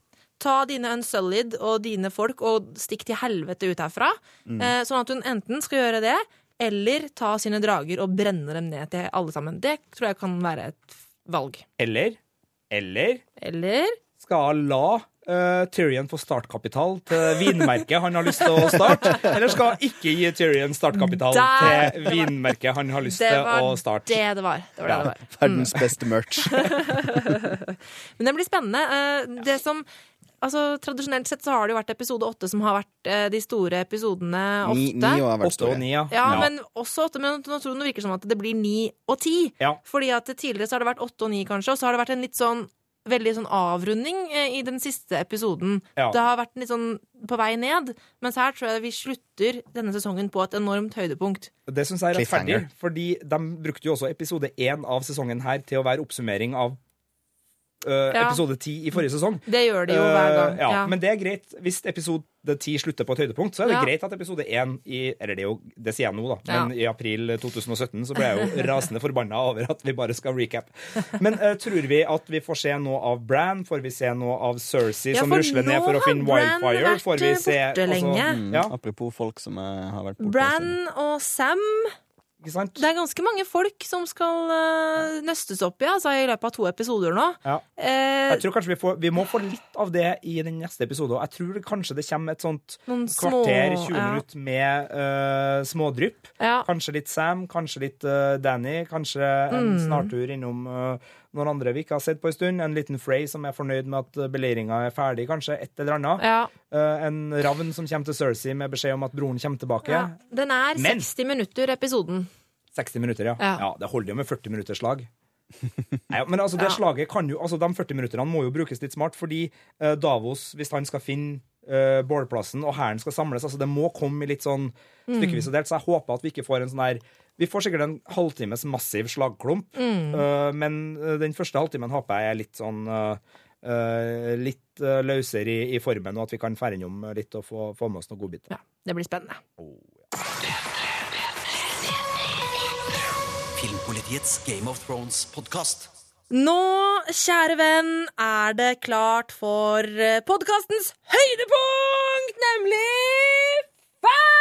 Ta dine Unsullied og dine folk og stikk til helvete ut herfra. Eh, sånn at hun enten skal gjøre det, eller ta sine drager og brenne dem ned til alle sammen. Det tror jeg kan være et valg. Eller Eller Eller skal la uh, Tyrion få startkapital til vinmerket han har lyst til å starte? Eller skal ikke gi Tyrion startkapital Der- til vinmerket han har lyst til å starte? det det var. Det var det det var. Verdens beste merch. Men det blir spennende. Eh, Det som Altså, Tradisjonelt sett så har det jo vært episode åtte som har vært eh, de store episodene ofte. ni ni har vært store. ni, ja. Ja, men også åtte. Men nå tror jeg det virker som at det blir ni og ti. Ja. Fordi at tidligere så har det vært åtte og ni, kanskje, og så har det vært en litt sånn veldig sånn avrunding eh, i den siste episoden. Ja. Det har vært litt sånn på vei ned, mens her tror jeg vi slutter denne sesongen på et enormt høydepunkt. Det syns jeg er rettferdig, fordi de brukte jo også episode én av sesongen her til å være oppsummering av Ja. episode ti i forrige sesong. Det gjør de jo hver gang. Eh, ja, Ja. Men det er greit. Hvis episode ti slutter på et høydepunkt, så er det Ja. greit at episode én i Eller det, er jo, det sier jeg nå, da, Ja. men i april 2017 så ble jeg jo rasende forbanna over at vi bare skal recap. Men uh, tror vi at vi får se noe av Bran? Får vi se noe av Cersei Ja, som rusler ned for å finne Bran Wildfire? Får vi eh, se borte lenge. Mm, Ja. Apropos folk som eh, har vært borte. Bran og Sam? Det er ganske mange folk som skal uh, nøstes opp i altså, i løpet av to episoder nå. Ja. Uh, Jeg tror kanskje vi, får, vi må få litt av det i den neste episoden. Jeg tror kanskje det kommer et sånt små kvarter, 20 ja. minutter med uh, smådrypp. Ja. Kanskje litt Sam, kanskje litt Danny, kanskje en Mm. snartur innom eh, noen andre vi ikke har sett på en stund. En liten Frey som er fornøyd med at beleiringa er ferdig, kanskje. Et eller annet. Ja. Eh, en ravn som kommer til Cersei med beskjed om at broren kommer tilbake. Ja. Den er Men- 60 minutter, episoden. 60 minutter, ja. Ja. ja. Det holder jo med 40 minutters slag. Nei, men altså, det slaget kan jo, altså, De 40 minutterne må jo brukes litt smart, fordi uh, Davos, hvis han skal finne uh, bålplassen og hæren skal samles altså Det må komme i litt sånn stykkevis og delt, så jeg håper at vi ikke får en sånn der Vi får sikkert en halvtimes massiv slagklump, eh, men eh, den første halvtimen håper jeg er litt sånn uh, Uh, Litt uh, løsere i, i formen, og at vi kan fære innom litt og få, få med oss noen godbiter. Ja, det blir spennende. Filmpolitiets Game of Thrones-podkast. Nå, kjære venn, er det klart for podkastens høydepunkt, nemlig Fan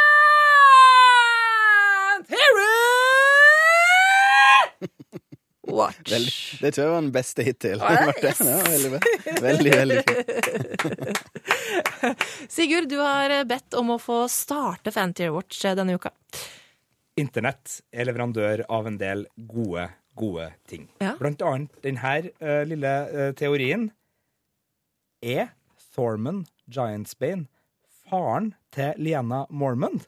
Watch. Veldig, det tror jeg var den beste hittil. Ah, yes. Ja, veldig, veldig, veldig fint. Sigurd, du har bedt om å få starte Fantier Watch denne uka. Internett er leverandør av en del gode, gode ting. Ja. Blant annet denne uh, lille uh, teorien. Er Thorman Giantsbane faren til Liana Mormond?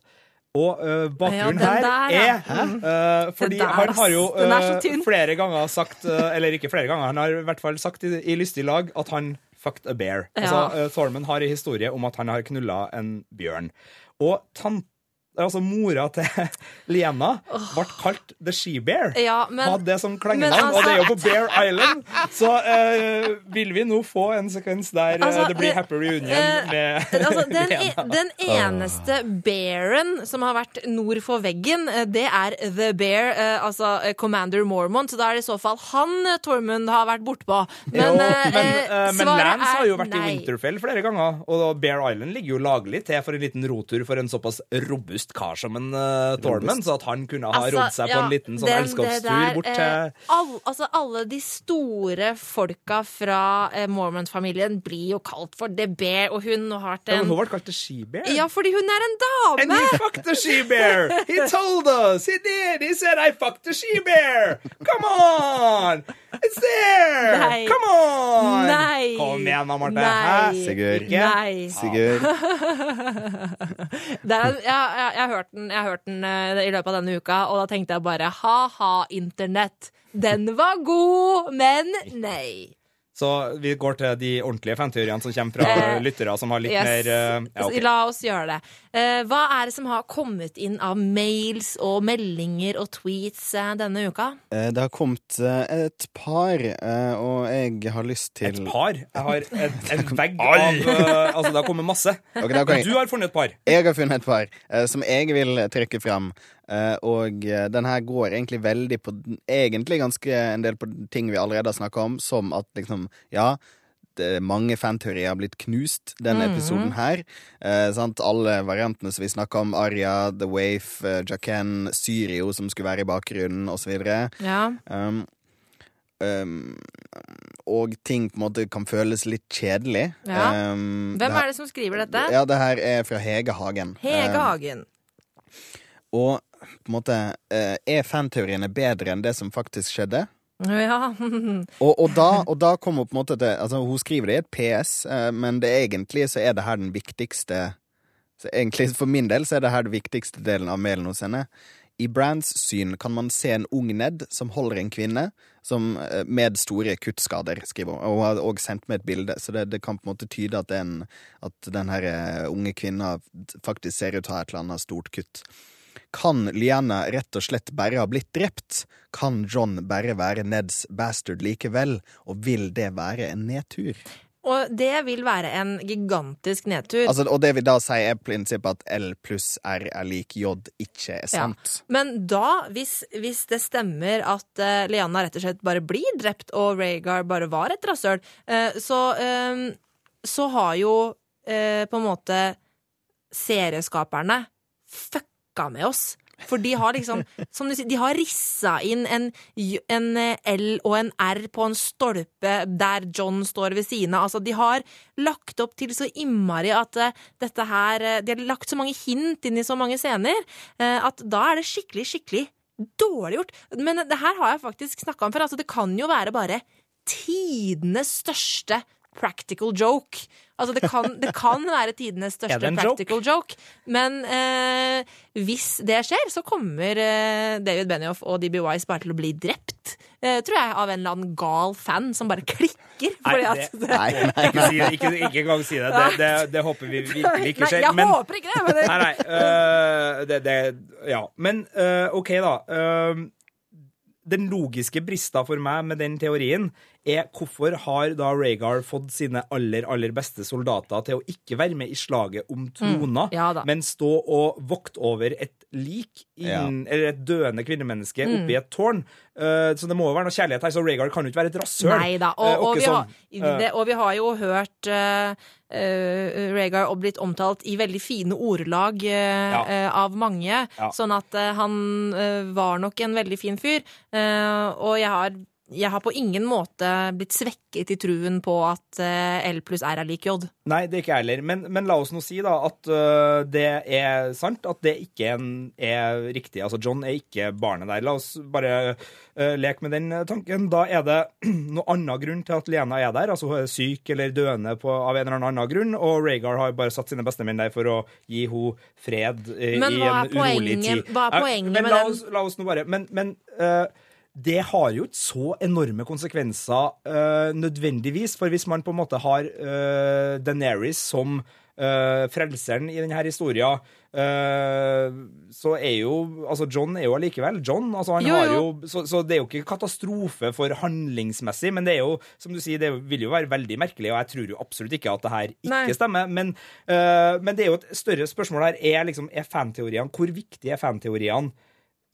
Og uh, bakgrunnen Ja, der, ja. er eh, Fordi der, han har jo tynn. flere ganger sagt Eller ikke flere ganger, han har i hvert fall sagt i, i lystig lag at han fucked a bear. Ja. Altså, Thorman har en historie om at han har knulla en bjørn. Og tant, altså mora til Liena ble kalt The She-Bear. Ja, Hadde det som men altså, og det er jo på Bear Island. Så uh, vil vi nå få en sekvens der eh, Altså, det blir happy reunion uh, med altså, den, e Lena. den eneste bearen som har vært nord for veggen, det er The Bear, altså Commander Mormont. Så da er det i så fall han Tormund har vært bortpå. Men, Jo, eh, men, men Lance har jo vært vært i. Winterfell flere ganger, og Bear Island ligger jo laglig til for en liten rotur for en såpass robust kar som en uh, Thorman, så at han kunne ha Altså, rodd seg på en liten sånn elskapstur bort eh, til all, altså Alle de store folka fra eh, Mormon-familien blir jo kalt for The Bear, og hun har vært ja, Hun ble kalt til She-Bear. Ja, fordi hun er en dame! And he fucked the she-bear! He told us! He did! He said I fucked the she-bear! Come on! It's there! Nei. Come on! Nei. Kom igjen da, Marte. Nei. Sigurd. Ikke? Nei. Sigurd. Det er, jeg, jeg, jeg har hørt den, jeg har hørt den eh, i løpet av denne uka, og da tenkte jeg bare ha-ha, internett. Den var god, men nei. Så vi går til de ordentlige fanteoriene som kommer fra Eh, lyttere som har litt Yes. mer eh, ja, okay. La oss gjøre det. Eh, hva er det som har kommet inn av mails og meldinger og tweets denne uka? Eh, Det har kommet et par, eh, og jeg har lyst til Et par? Jeg har et, en vegg av Altså, det har kommet masse. Okay, har kommet... Du har funnet et par. Jeg har funnet et par som jeg vil trekke fram. Eh, og eh, den her går egentlig veldig på Egentlig ganske en del på ting vi allerede har snakka om, som at liksom Ja, det mange fanteorier har blitt knust denne episoden her. Eh? Alle variantene som vi snakka om, Arya, The Waif, eh, Jaqen, Syrio som skulle være i bakgrunnen, osv. Ja. Um, um, og ting på en måte kan føles litt kjedelig. Ja. Um, Hvem er det som skriver dette? Ja, det her er fra Hege Hagen. Hege Um, Hagen. og på en måte eh, er fanteoriene bedre enn det som faktisk skjedde? Ja. Og, og, da, og da kommer på en måte til Altså, hun skriver det i et PS, eh, men det egentlig så er det her den viktigste så egentlig For min del så er det her den viktigste delen av mailen hos henne. I Brands syn kan man se en ung Ned som holder en kvinne som, eh, med store kuttskader, skriver hun. Og hun har også sendt meg et bilde, så det, det kan på en måte tyde at, er at den her unge kvinna faktisk ser ut til å ha et eller annet stort kutt. Kan Liana rett og slett bare ha blitt drept? Kan John bare være Neds bastard likevel? Og vil det være en nedtur? Og det vil være en gigantisk nedtur. Altså, og det vi da sier, er prinsippet at L pluss R er lik J ikke er sant. Men da, hvis, hvis det stemmer at uh, Liana rett og slett bare blir drept, og Rhaegar bare var et rasshøl, uh, så, eh, så har jo uh, på en måte serieskaperne fucka med oss. For de har liksom, som du sier, de har rissa inn en, en eh, L og en R på en stolpe der John står ved siden av. Altså, de har lagt opp til så innmari at eh, dette her eh, De har lagt så mange hint inn i så mange scener at da er det skikkelig, skikkelig dårlig gjort. Men det her har jeg faktisk snakka om før. Altså, det kan jo være bare tidenes største practical joke. Altså, det kan, det kan være tidenes største practical joke? joke. Men eh, hvis det skjer, så kommer eh, David Benioff og DB Wise bare til å bli drept. Eh, tror jeg, av en eller annen gal fan som bare klikker. Nei, det- at det, Nei, nei. Ikke, ikke, ikke engang si det. Det, det, det håper vi virkelig ikke Nei, skjer. jeg men- håper ikke det. Men det Nei, nei. Uh, det, det Ja. Men uh, OK, da. Øh, den logiske brista for meg med den teorien er hvorfor har da Rhaegar fått sine aller, aller beste soldater til å ikke være med i slaget om trona, ja men stå og vokte over et lik, inn, eller et døende kvinnemenneske Mm. oppi et tårn? Uh, så det må jo være noe kjærlighet her, så Rhaegar kan jo ikke være et rasshøl. Nei da. Eh, Og, og, vi har, sånn. det, og vi har jo hørt uh, Rhaegar og blitt omtalt i veldig fine ordelag uh, Ja. uh, av mange. Ja. Sånn at eh, han eh, var nok en veldig fin fyr. Eh, og jeg har, jeg har på ingen måte blitt svekket i truen på at eh, L pluss R er lik J. Nei, det er ikke jeg heller. Men, men la oss nå si da at uh, det er sant, at det ikke er, er riktig. Altså, John er ikke barnet der. La oss bare uh, leke med den tanken. Da er det noen annen grunn til at Lena er der. Altså hun er syk eller døende på, av en eller annen grunn, og Rhaegar har bare satt sine bestemenn der for å gi henne fred i, i en poenget, urolig tid. tid. hva er poenget men med la? Oss, la oss nå bare Men, men det har jo ikke så enorme konsekvenser øh, nødvendigvis, for hvis man på en måte har øh, Daenerys som øh, frelseren i denne historien, så er jo Altså, John er jo allikevel John. Altså, han Jo, har jo. jo, så, så det er jo ikke katastrofe for handlingsmessig, men det er jo, som du sier, det vil jo være veldig merkelig, og jeg tror jo absolutt ikke at det her ikke Nei. stemmer. Men, men det er jo et større spørsmål her. Er, liksom, er fanteoriene Hvor viktige er fanteoriene?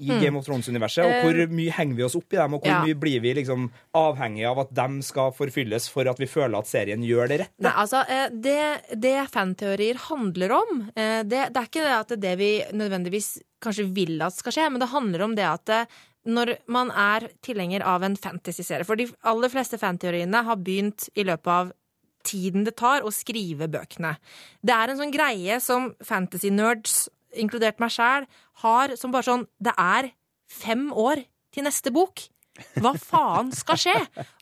I Game of Thrones-universet, og hvor mye henger vi oss opp i dem, og hvor Hmm. Eh, Ja. mye blir vi liksom avhengig av at dem skal forfylles for at vi føler at serien gjør det rette? Nei, altså, eh, det, det fanteorier handler om, eh, det, det er ikke det at det vi nødvendigvis kanskje vil at skal skje, men det handler om det at eh, når man er tilhenger av en fantasy-serie For de aller fleste fanteoriene har begynt i løpet av tiden det tar å skrive bøkene. Det er en sånn greie som fantasy-nerds, inkludert meg sjæl, har som bare sånn Det er fem år til neste bok. Hva faen skal skje?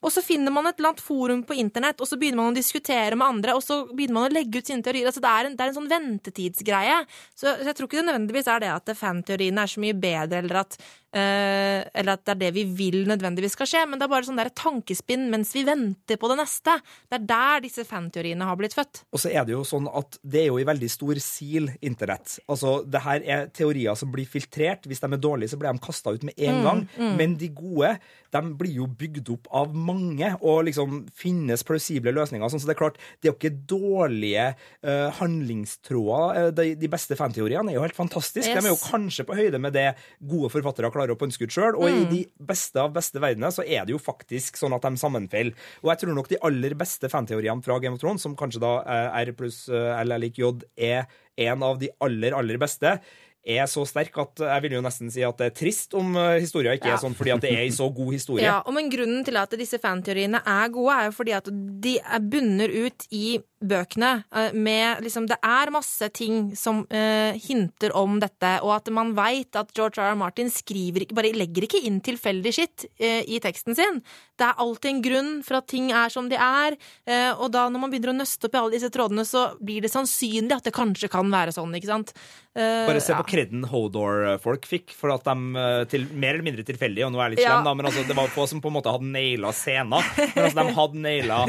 Og så finner man et eller annet forum på internett, og så begynner man å diskutere med andre, og så begynner man å legge ut sine teorier. Altså, det, er en, det er en sånn ventetidsgreie. Så, så jeg tror ikke det nødvendigvis er det at fanteoriene er så mye bedre, eller at, eller at det er det vi vil nødvendigvis skal skje, men det er bare sånn der tankespinn mens vi venter på det neste. Det er der disse fanteoriene har blitt født. Og så er det jo sånn at det er jo i veldig stor sil internett. Altså, det her er teorier som blir filtrert. Hvis de er dårlige, så blir de kasta ut med Mm, en gang. Men de gode, de blir jo bygd opp av mange, og liksom finnes plausible løsninger. Sånn, så det er klart, det er jo ikke dårlige uh, handlingstråder. Eh, De, de beste fanteoriene er jo helt fantastiske. Yes. De er jo kanskje på høyde med det gode forfattere klarer å pønske ut sjøl. Og Mm. i de beste av beste verdener så er det jo faktisk sånn at de sammenfaller. Og jeg tror nok de aller beste fanteoriene fra Game of Thrones, som kanskje da eh, R pluss eh, L er lik J, er en av de aller, aller beste. Er så sterk at jeg vil jo nesten si at det er trist om historien ikke Ja. er sånn, fordi at det er en så god historie. Ja, og men Grunnen til at disse fanteoriene er gode, er jo fordi at de er bunner ut i bøkene. eh, Med liksom Det er masse ting som uh, hinter om dette, og at man veit at George R. R. Martin skriver ikke, bare legger ikke inn tilfeldig skitt uh, i teksten sin. Det er alltid en grunn for at ting er som de er, eh, og da når man begynner å nøste opp i alle disse trådene, så blir det sannsynlig at det kanskje kan være sånn, ikke sant? Eh, Bare se ja. på kredden Hodor-folk fikk, for at de eh, til, mer eller mindre tilfeldig, og nå er jeg litt Ja. slem, da, men altså, det var få som på en måte hadde naila scenen. Men altså, de hadde naila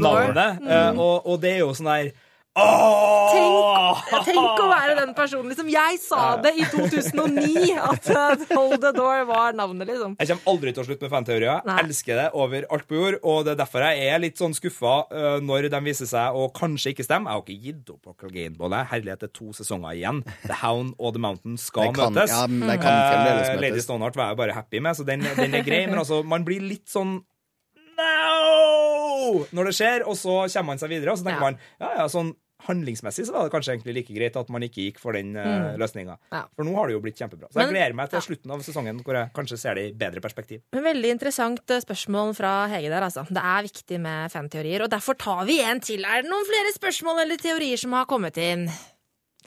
navnet, eh, og, og det er jo sånn der! Tenk, tenk å være den personen. Liksom, jeg sa det i 2009 at uh, Hold the Door var navnet, liksom. Jeg kommer aldri til å slutte med fanteorier. Nei. Elsker det over alt på jord, og det er derfor jeg er litt sånn skuffa uh, når de viser seg å kanskje ikke stemme. Jeg har ikke gitt opp på Clegane-bålet. Herlighet, det er to sesonger igjen. The Hound og The Mountain skal kan- møtes. ja, møtes. Lady Stoneheart var jeg bare happy med, så den, den er grei. Men altså, man blir litt sånn No! Når det skjer, og så kommer man seg videre, og så tenker Ja. man ja, ja, sånn handlingsmessig så var det kanskje egentlig like greit at man ikke gikk for den mm. løsninga. Ja. For nå har det jo blitt kjempebra. Så jeg Men- gleder meg til ja. slutten av sesongen hvor jeg kanskje ser det i bedre perspektiv. Men Veldig interessant eh, spørsmål fra Hege der, altså. Det er viktig med fanteorier, og derfor tar vi en til. Er det noen flere spørsmål eller teorier som har kommet inn?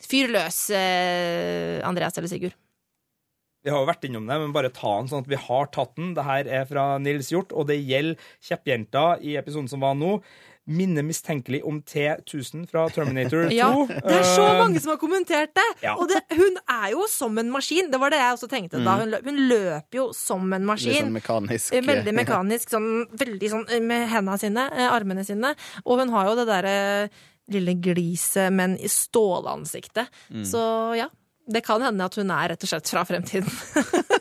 Fyr løs, eh, Andreas eller Sigurd. Vi har jo vært innom det, men bare ta den sånn at vi har tatt den. Det her er fra Nils Hjort, og det gjelder kjeppjenta i episoden som var nå. Minner mistenkelig om T1000 fra Terminator 2. Ja, det er så Eh, mange som har kommentert det! ja. Og det, hun er jo som en maskin. Det var det jeg også tenkte da. Hun, løp, hun løper jo som en maskin. Litt sånn mekanisk. Eh, Veldig mekanisk, sånn, veldig sånn eh, med hendene sine, armene sine. Og hun har jo det derre lille gliset, men i stålansiktet. Mm. Så ja. Det kan hende at hun er rett og slett fra fremtiden.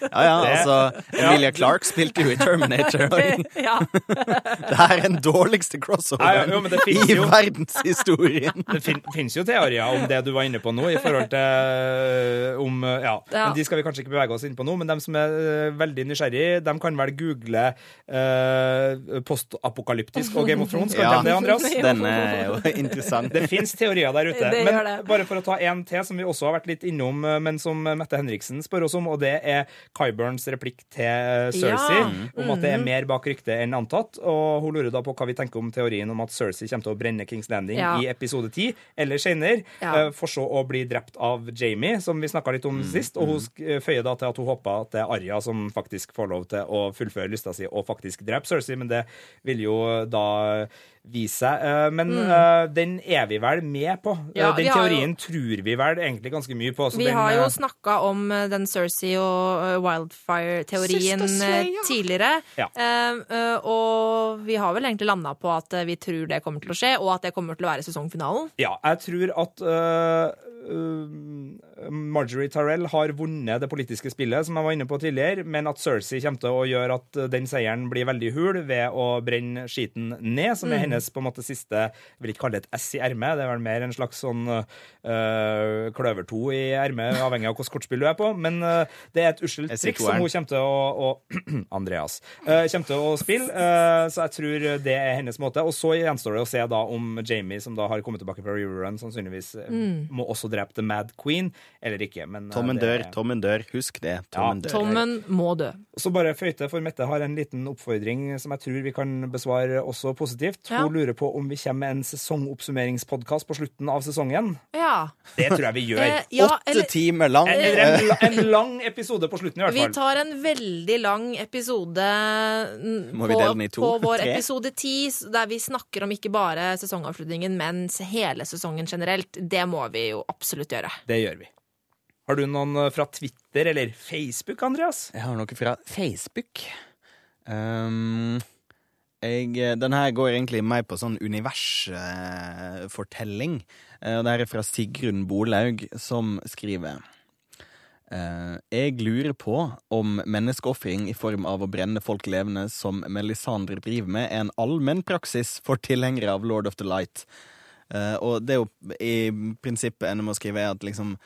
Ja, ja, altså Emilia Clarke spilte jo i Terminator. Ja. det er den dårligste crossoveren ja, i jo- verdenshistorien. Det fin finnes jo teorier om det du var inne på nå, i forhold til øh, om øh, ja. Men de skal vi kanskje ikke bevege oss inn på nå. Men de som er øh, veldig nysgjerrig, de kan vel google øh, postapokalyptisk og Game of Thrones. Kan Ja. de det, Andreas? Den er jo interessant. Det fins teorier der ute. Det men gjør det. bare for å ta en til, som vi også har vært litt innom, men som Mette Henriksen spør oss om, og det er Kyburns replikk til Cersei Ja. om at det er mer bak ryktet enn antatt. Og hun lurer da på hva vi tenker om teorien om at Cersei kommer til å brenne Kings Landing Ja. i episode 10 eller senere, Ja. eh, for så å bli drept av Jamie, som vi snakka litt om sist. Og hun sk- eh, føyer da til at hun håper at det er Arya som faktisk får lov til å fullføre lysta si og faktisk drepe Cersei, men det vil jo da vise seg. Eh, Men eh, den er vi vel med på. Eh, Ja, den teorien jo- tror vi vel egentlig ganske mye på. så Vi den, har jo snakka om den Cersei og Wildfire-teorien ja. tidligere. Ja. Og vi har vel egentlig landa på at vi tror det kommer til å skje, og at det kommer til å være sesongfinalen. Ja, jeg tror at uh, Marjorie Tarell har vunnet det politiske spillet, som jeg var inne på tidligere, men at Cersei kommer til å gjøre at den seieren blir veldig hul ved å brenne skiten ned, som er hennes på en måte siste Jeg vil ikke kalle det et S i ermet, det er vel mer en slags sånn kløver kløverto i ermet, avhengig av hvilket kortspill du er på, men uh, det er et Jeg triks som hun kommer til å, å Andreas uh, kommer til å spille, så jeg tror det er hennes måte. Og så gjenstår det å se da om Jamie, som da har kommet tilbake fra Riverrun, sannsynligvis mm. må også drepe The Mad Queen, eller ikke. Men Tommen dør, er- tommen dør. Husk det. Tommen dør. Tommen må dø. Så bare føyte, for Mette har en liten oppfordring som jeg tror vi kan besvare også positivt. Ja. Hun lurer på om vi kommer med en sesongoppsummeringspodkast på slutten av sesongen. Ja. Det tror jeg vi gjør. Eh, ja, Åtte eller timer lang. En, eller en, en lang episode på slutten, i hvert vi tar en veldig lang episode Må vi på, dele den i to? på vår Tre? episode ti, der vi snakker om ikke bare sesongavslutningen, men hele sesongen generelt. Det må vi jo absolutt gjøre. Det gjør vi. Har du noen eh, fra Twitter eller Facebook, Andreas? Jeg har noe fra Facebook. Um, jeg, den her går egentlig mer på sånn universfortelling. Og det her er fra Sigrun Bolaug, som skriver eh, Jeg lurer på om menneskeofring i form av å brenne folk levende, som Melisandre driver med, er en allmenn praksis for tilhengere av Lord of the Light. Eh, og det er jo i prinsippet en må skrive er at liksom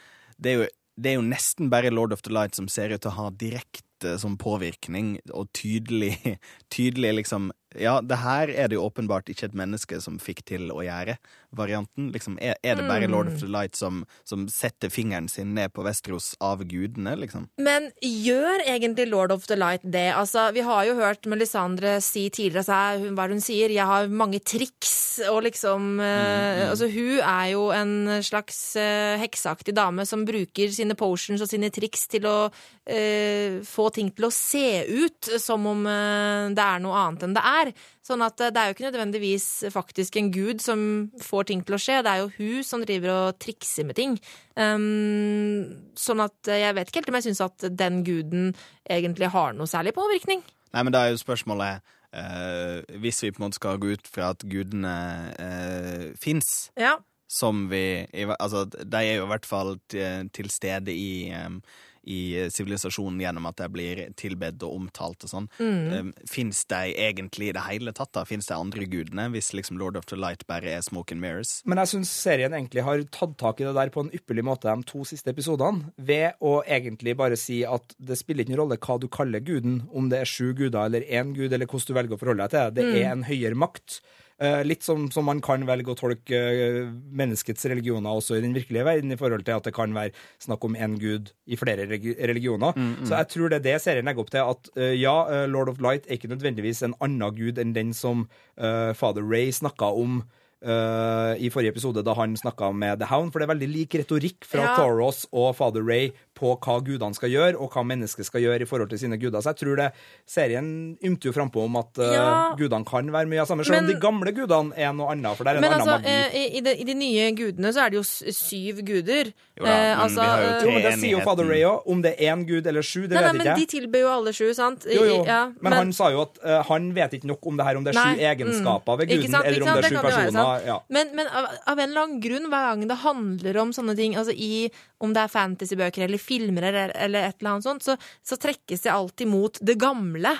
det er, jo, det er jo nesten bare Lord of the Light som ser ut til å ha direkte som påvirkning, og tydelig, tydelig liksom Ja, det her er det jo åpenbart ikke et menneske som fikk til å gjøre, varianten. Liksom, er, er det bare Lord of the Light som, som setter fingeren sin ned på Vesteros av gudene, liksom? Men gjør egentlig Lord of the Light det? Altså, vi har jo hørt Melisandre si tidligere altså, hva hun sier, 'jeg har mange triks', og liksom eh, Altså, hun er jo en slags uh, hekseaktig dame som bruker sine potions og sine triks til å uh, få ting til å se ut som om uh, det er noe annet enn det er. Sånn at eh, det er jo ikke nødvendigvis faktisk en gud som får ting til å skje, det er jo hun som driver og trikser med ting. Um, sånn at eh, jeg vet ikke helt om jeg syns at den guden egentlig har noe særlig påvirkning. Nei, men da er jo spørsmålet uh, Hvis vi på en måte skal gå ut fra at gudene uh, fins, Ja. som vi Altså, de er jo i hvert fall til, til stede i em, i sivilisasjonen gjennom at de blir tilbedt og omtalt og sånn. Mm. Fins de egentlig i det hele tatt? da? Fins de andre gudene, hvis liksom Lord of the Light bare er smoke and mirrors? Men jeg syns serien egentlig har tatt tak i det der på en ypperlig måte de to siste episodene, ved å egentlig bare si at det spiller ikke noen rolle hva du kaller guden, om det er sju guder eller én gud, eller hvordan du velger å forholde deg til det. Det er en høyere makt. Eh, litt som, som man kan velge å tolke eh, menneskets religioner også i den virkelige verden, i forhold til at det kan være snakk om én gud i flere religioner. Så jeg tror det er det serien legger opp til, at eh, ja, Lord of Light er ikke nødvendigvis en annen gud enn den som Father Ray snakka om eh, i forrige episode, da han snakka med The Hound. For det er veldig lik retorikk fra Ja. Thoros og Father Ray på hva gudene skal gjøre, og hva mennesket skal gjøre i forhold til sine guder. Så jeg tror det serien ymter jo frampå om at uh, Ja. gudene kan være mye av samme, selv om de gamle gudene er noe annet, for det er en Men annen altså, magi. eh, i, i, de, i de nye gudene så er det jo syv guder. Jo da, Eh, men altså, vi har jo eh, Jo, men det sier jo. Father Ray òg. Om det er én gud eller sju, det Nei, nei, vet men ikke de jeg. tilber jo alle sju, sant? I- Jo, jo. ja, men, han sa jo at uh, han vet ikke nok om det her, om det er sju Nei, egenskaper ved guden, sant, eller om sant? det er sju personer. Ja. Men, men av, av en eller annen grunn, hver gang det handler om sånne ting, altså i, om det er fantasybøker eller filmer eller, eller et eller annet sånt, så, så trekkes det alltid mot det gamle.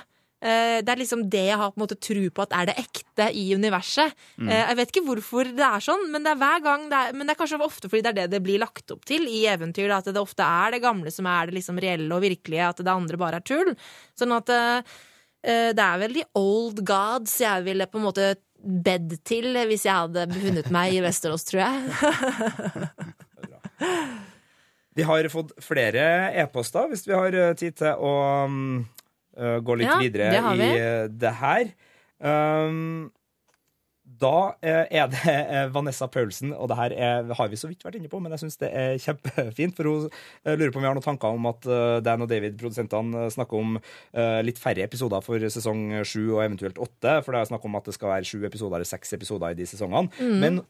Eh, Det er liksom det jeg har på en måte tro på at er det ekte i universet. Mm. Eh, Jeg vet ikke hvorfor det er sånn, men det er hver gang det er, Men det er kanskje ofte fordi det er det det blir lagt opp til i eventyr. At det ofte er det gamle som er det liksom reelle og virkelige, at det andre bare er tull. Sånn at eh, det er vel de old gods jeg ville på en måte bedt til hvis jeg hadde befunnet meg i Vesterås, tror jeg. Vi har fått flere e-poster, hvis vi har eh, tid til å eh, gå litt Ja, videre det i eh, det her. Um, da eh, er det eh, Vanessa Paulsen, og det her er, har vi så vidt vært inne på, men jeg syns det er kjempefint. For hun eh, lurer på om vi har noen tanker om at Dan og David, produsentene, eh, snakker om litt færre episoder for sesong sju og eventuelt åtte. For det er snakk om at det skal være sju episoder eller seks episoder i de sesongene. Mm. Men,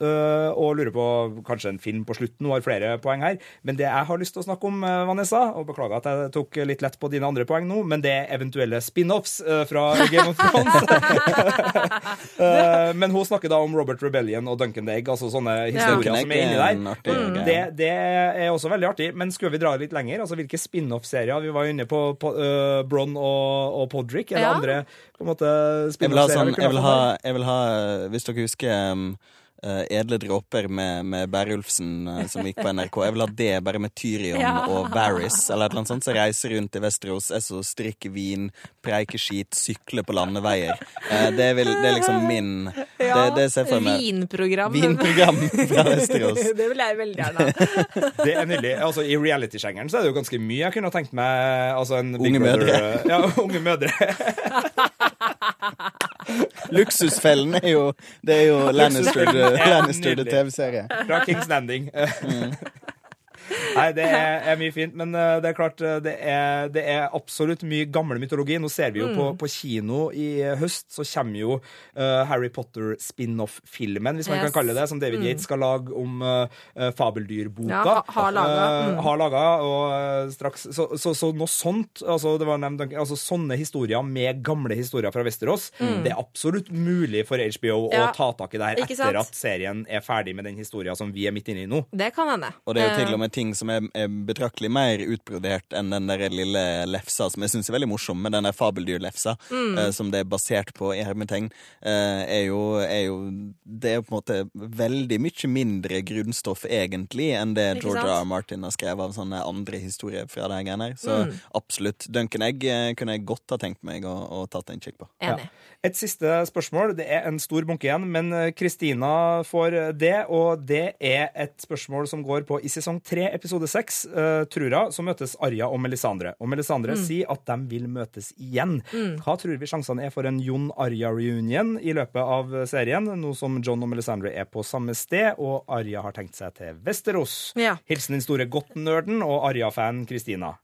og lurer på kanskje en film på slutten. Hun har flere poeng her. Men det jeg har lyst til å snakke om, Vanessa, og beklager at jeg tok litt lett på dine andre poeng nå, men det er eventuelle spin-offs fra Game of Thrones. Men hun snakker da om Robert Rebellion og Duncan Egg, altså sånne historier ja. som er inni er der. artig Mm, det, det er også veldig artig. Men skulle vi dra litt lenger? Altså Hvilke spin-off-serier? Vi var inne på, på uh, Bron og, og Podrick. Er det Ja. andre på en måte Jeg spin-off-serier sånn Jeg vil ha, jeg vil ha Hvis dere husker um, eh, Edle dråper med, med Berulfsen uh, som gikk på NRK. Jeg vil ha det bare med Tyrion Ja. og Varys eller et eller annet sånt. Så reiser rundt i Vesterås, Esso, så strikker vin, preiker skit, sykler på landeveier. Uh, det, vil, det er liksom min Det, det ser jeg for meg. Vinprogram. Vinprogram fra Vesterås. det vil jeg veldig gjerne ha. Det er nydelig. Altså, I reality-sjangeren så er det jo ganske mye jeg kunne ha tenkt meg. Altså, en Unge mødre. Ja, unge mødre. Luksusfellen er jo Det er jo Lannister, Luksusfellen er Lannister nydelig. TV-serie. Fra King's Landing. Nei, det er, er mye fint, men eh, det er klart eh, det er, det er absolutt mye gammel mytologi. Nå ser vi jo på, på kino i høst, så kommer jo uh, Harry Potter spin-off-filmen, hvis man Yes. kan kalle det, som David Yates skal lage om uh, fabeldyrboka. Ja, ha- har laget, Eh, mm. har laga, og eh, straks Så, så, så noe sånt, altså, det var nevnt, altså sånne historier med gamle historier fra Vesterås, det er absolutt mulig for HBO Mm. Ja, å ta tak i det her etter at serien er ferdig med den historien som vi er midt inne i nå. Det kan hende. Og det er jo til Eh, og med ting som er, er betraktelig mer utbrodert enn den der lille lefsa, som jeg syns er veldig morsom, med den der fabeldyrlefsa, Mm. eh, som det er basert på i hermetegn, eh, er, jo, er jo Det er jo på en måte veldig mye mindre grunnstoff, egentlig, enn det George? R. R. Martin har skrevet av sånne andre historier fra det her greiene her. Så Mm. absolutt. Duncan Egg eh, kunne jeg godt ha tenkt meg å, å tatt en kikk på. Enig. Et siste spørsmål. Det er en stor bunke igjen, men eh, Kristina får det. Og det er et spørsmål som går på i sesong tre, episode seks, uh, tror jeg, så møtes Arja og Melisandre. Og Melisandre sier at de vil møtes igjen. Hva tror vi sjansene er for en Jon Arja-reunion i løpet av serien, nå som John og Melisandre er på samme sted, og Arja har tenkt seg til Vesterås? Ja. Hilsen den store Gotten-nerden og Arja-fan Kristina.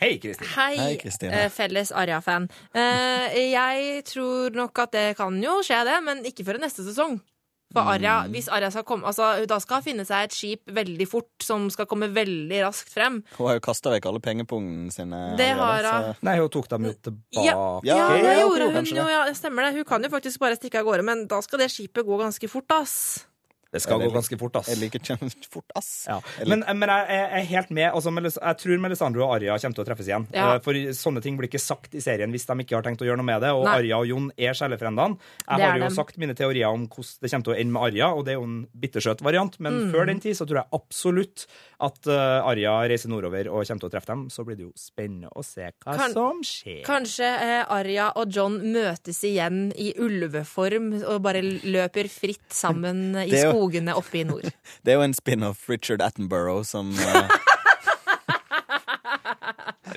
Hei, Kristina. Hei, Hei, eh, felles Arja-fan. Eh, jeg tror nok at det kan jo skje, det, men ikke før neste sesong. For Arja, Mm. hvis Arja skal komme altså, Da skal hun finne seg et skip veldig fort, som skal komme veldig raskt frem. Hun har jo kasta vekk alle pengepungene sine. Det har hun. så- Nei, hun tok dem jo tilbake. Ja, Ja, Ja, det gjorde hun jo, ja, stemmer det. Hun kan jo faktisk bare stikke av gårde, men da skal det skipet gå ganske fort, ass. Det skal gå ganske fort, ass. Jeg liker fort, ass. Ja. Men, men jeg, jeg er helt med. Altså, jeg tror Melisandre og Arja kommer til å treffes igjen. Ja. Eh, For sånne ting blir ikke sagt i serien hvis de ikke har tenkt å gjøre noe med det. Og Nei. Arja og Jon er sjelefrendene. Jeg Det har jo dem. sagt mine teorier om hvordan det kommer til å ende med Arja, og det er jo en bittersøt variant. Men Mm. før den tid så tror jeg absolutt at eh, Arya reiser nordover og kommer til å treffe dem. Så blir det jo spennende å se hva Kan- som skjer. Kanskje eh, Arja og John møtes igjen i ulveform og bare løper fritt sammen i Det er jo- skogene oppe i nord. Det er jo en spin-off Richard Attenborough som uh...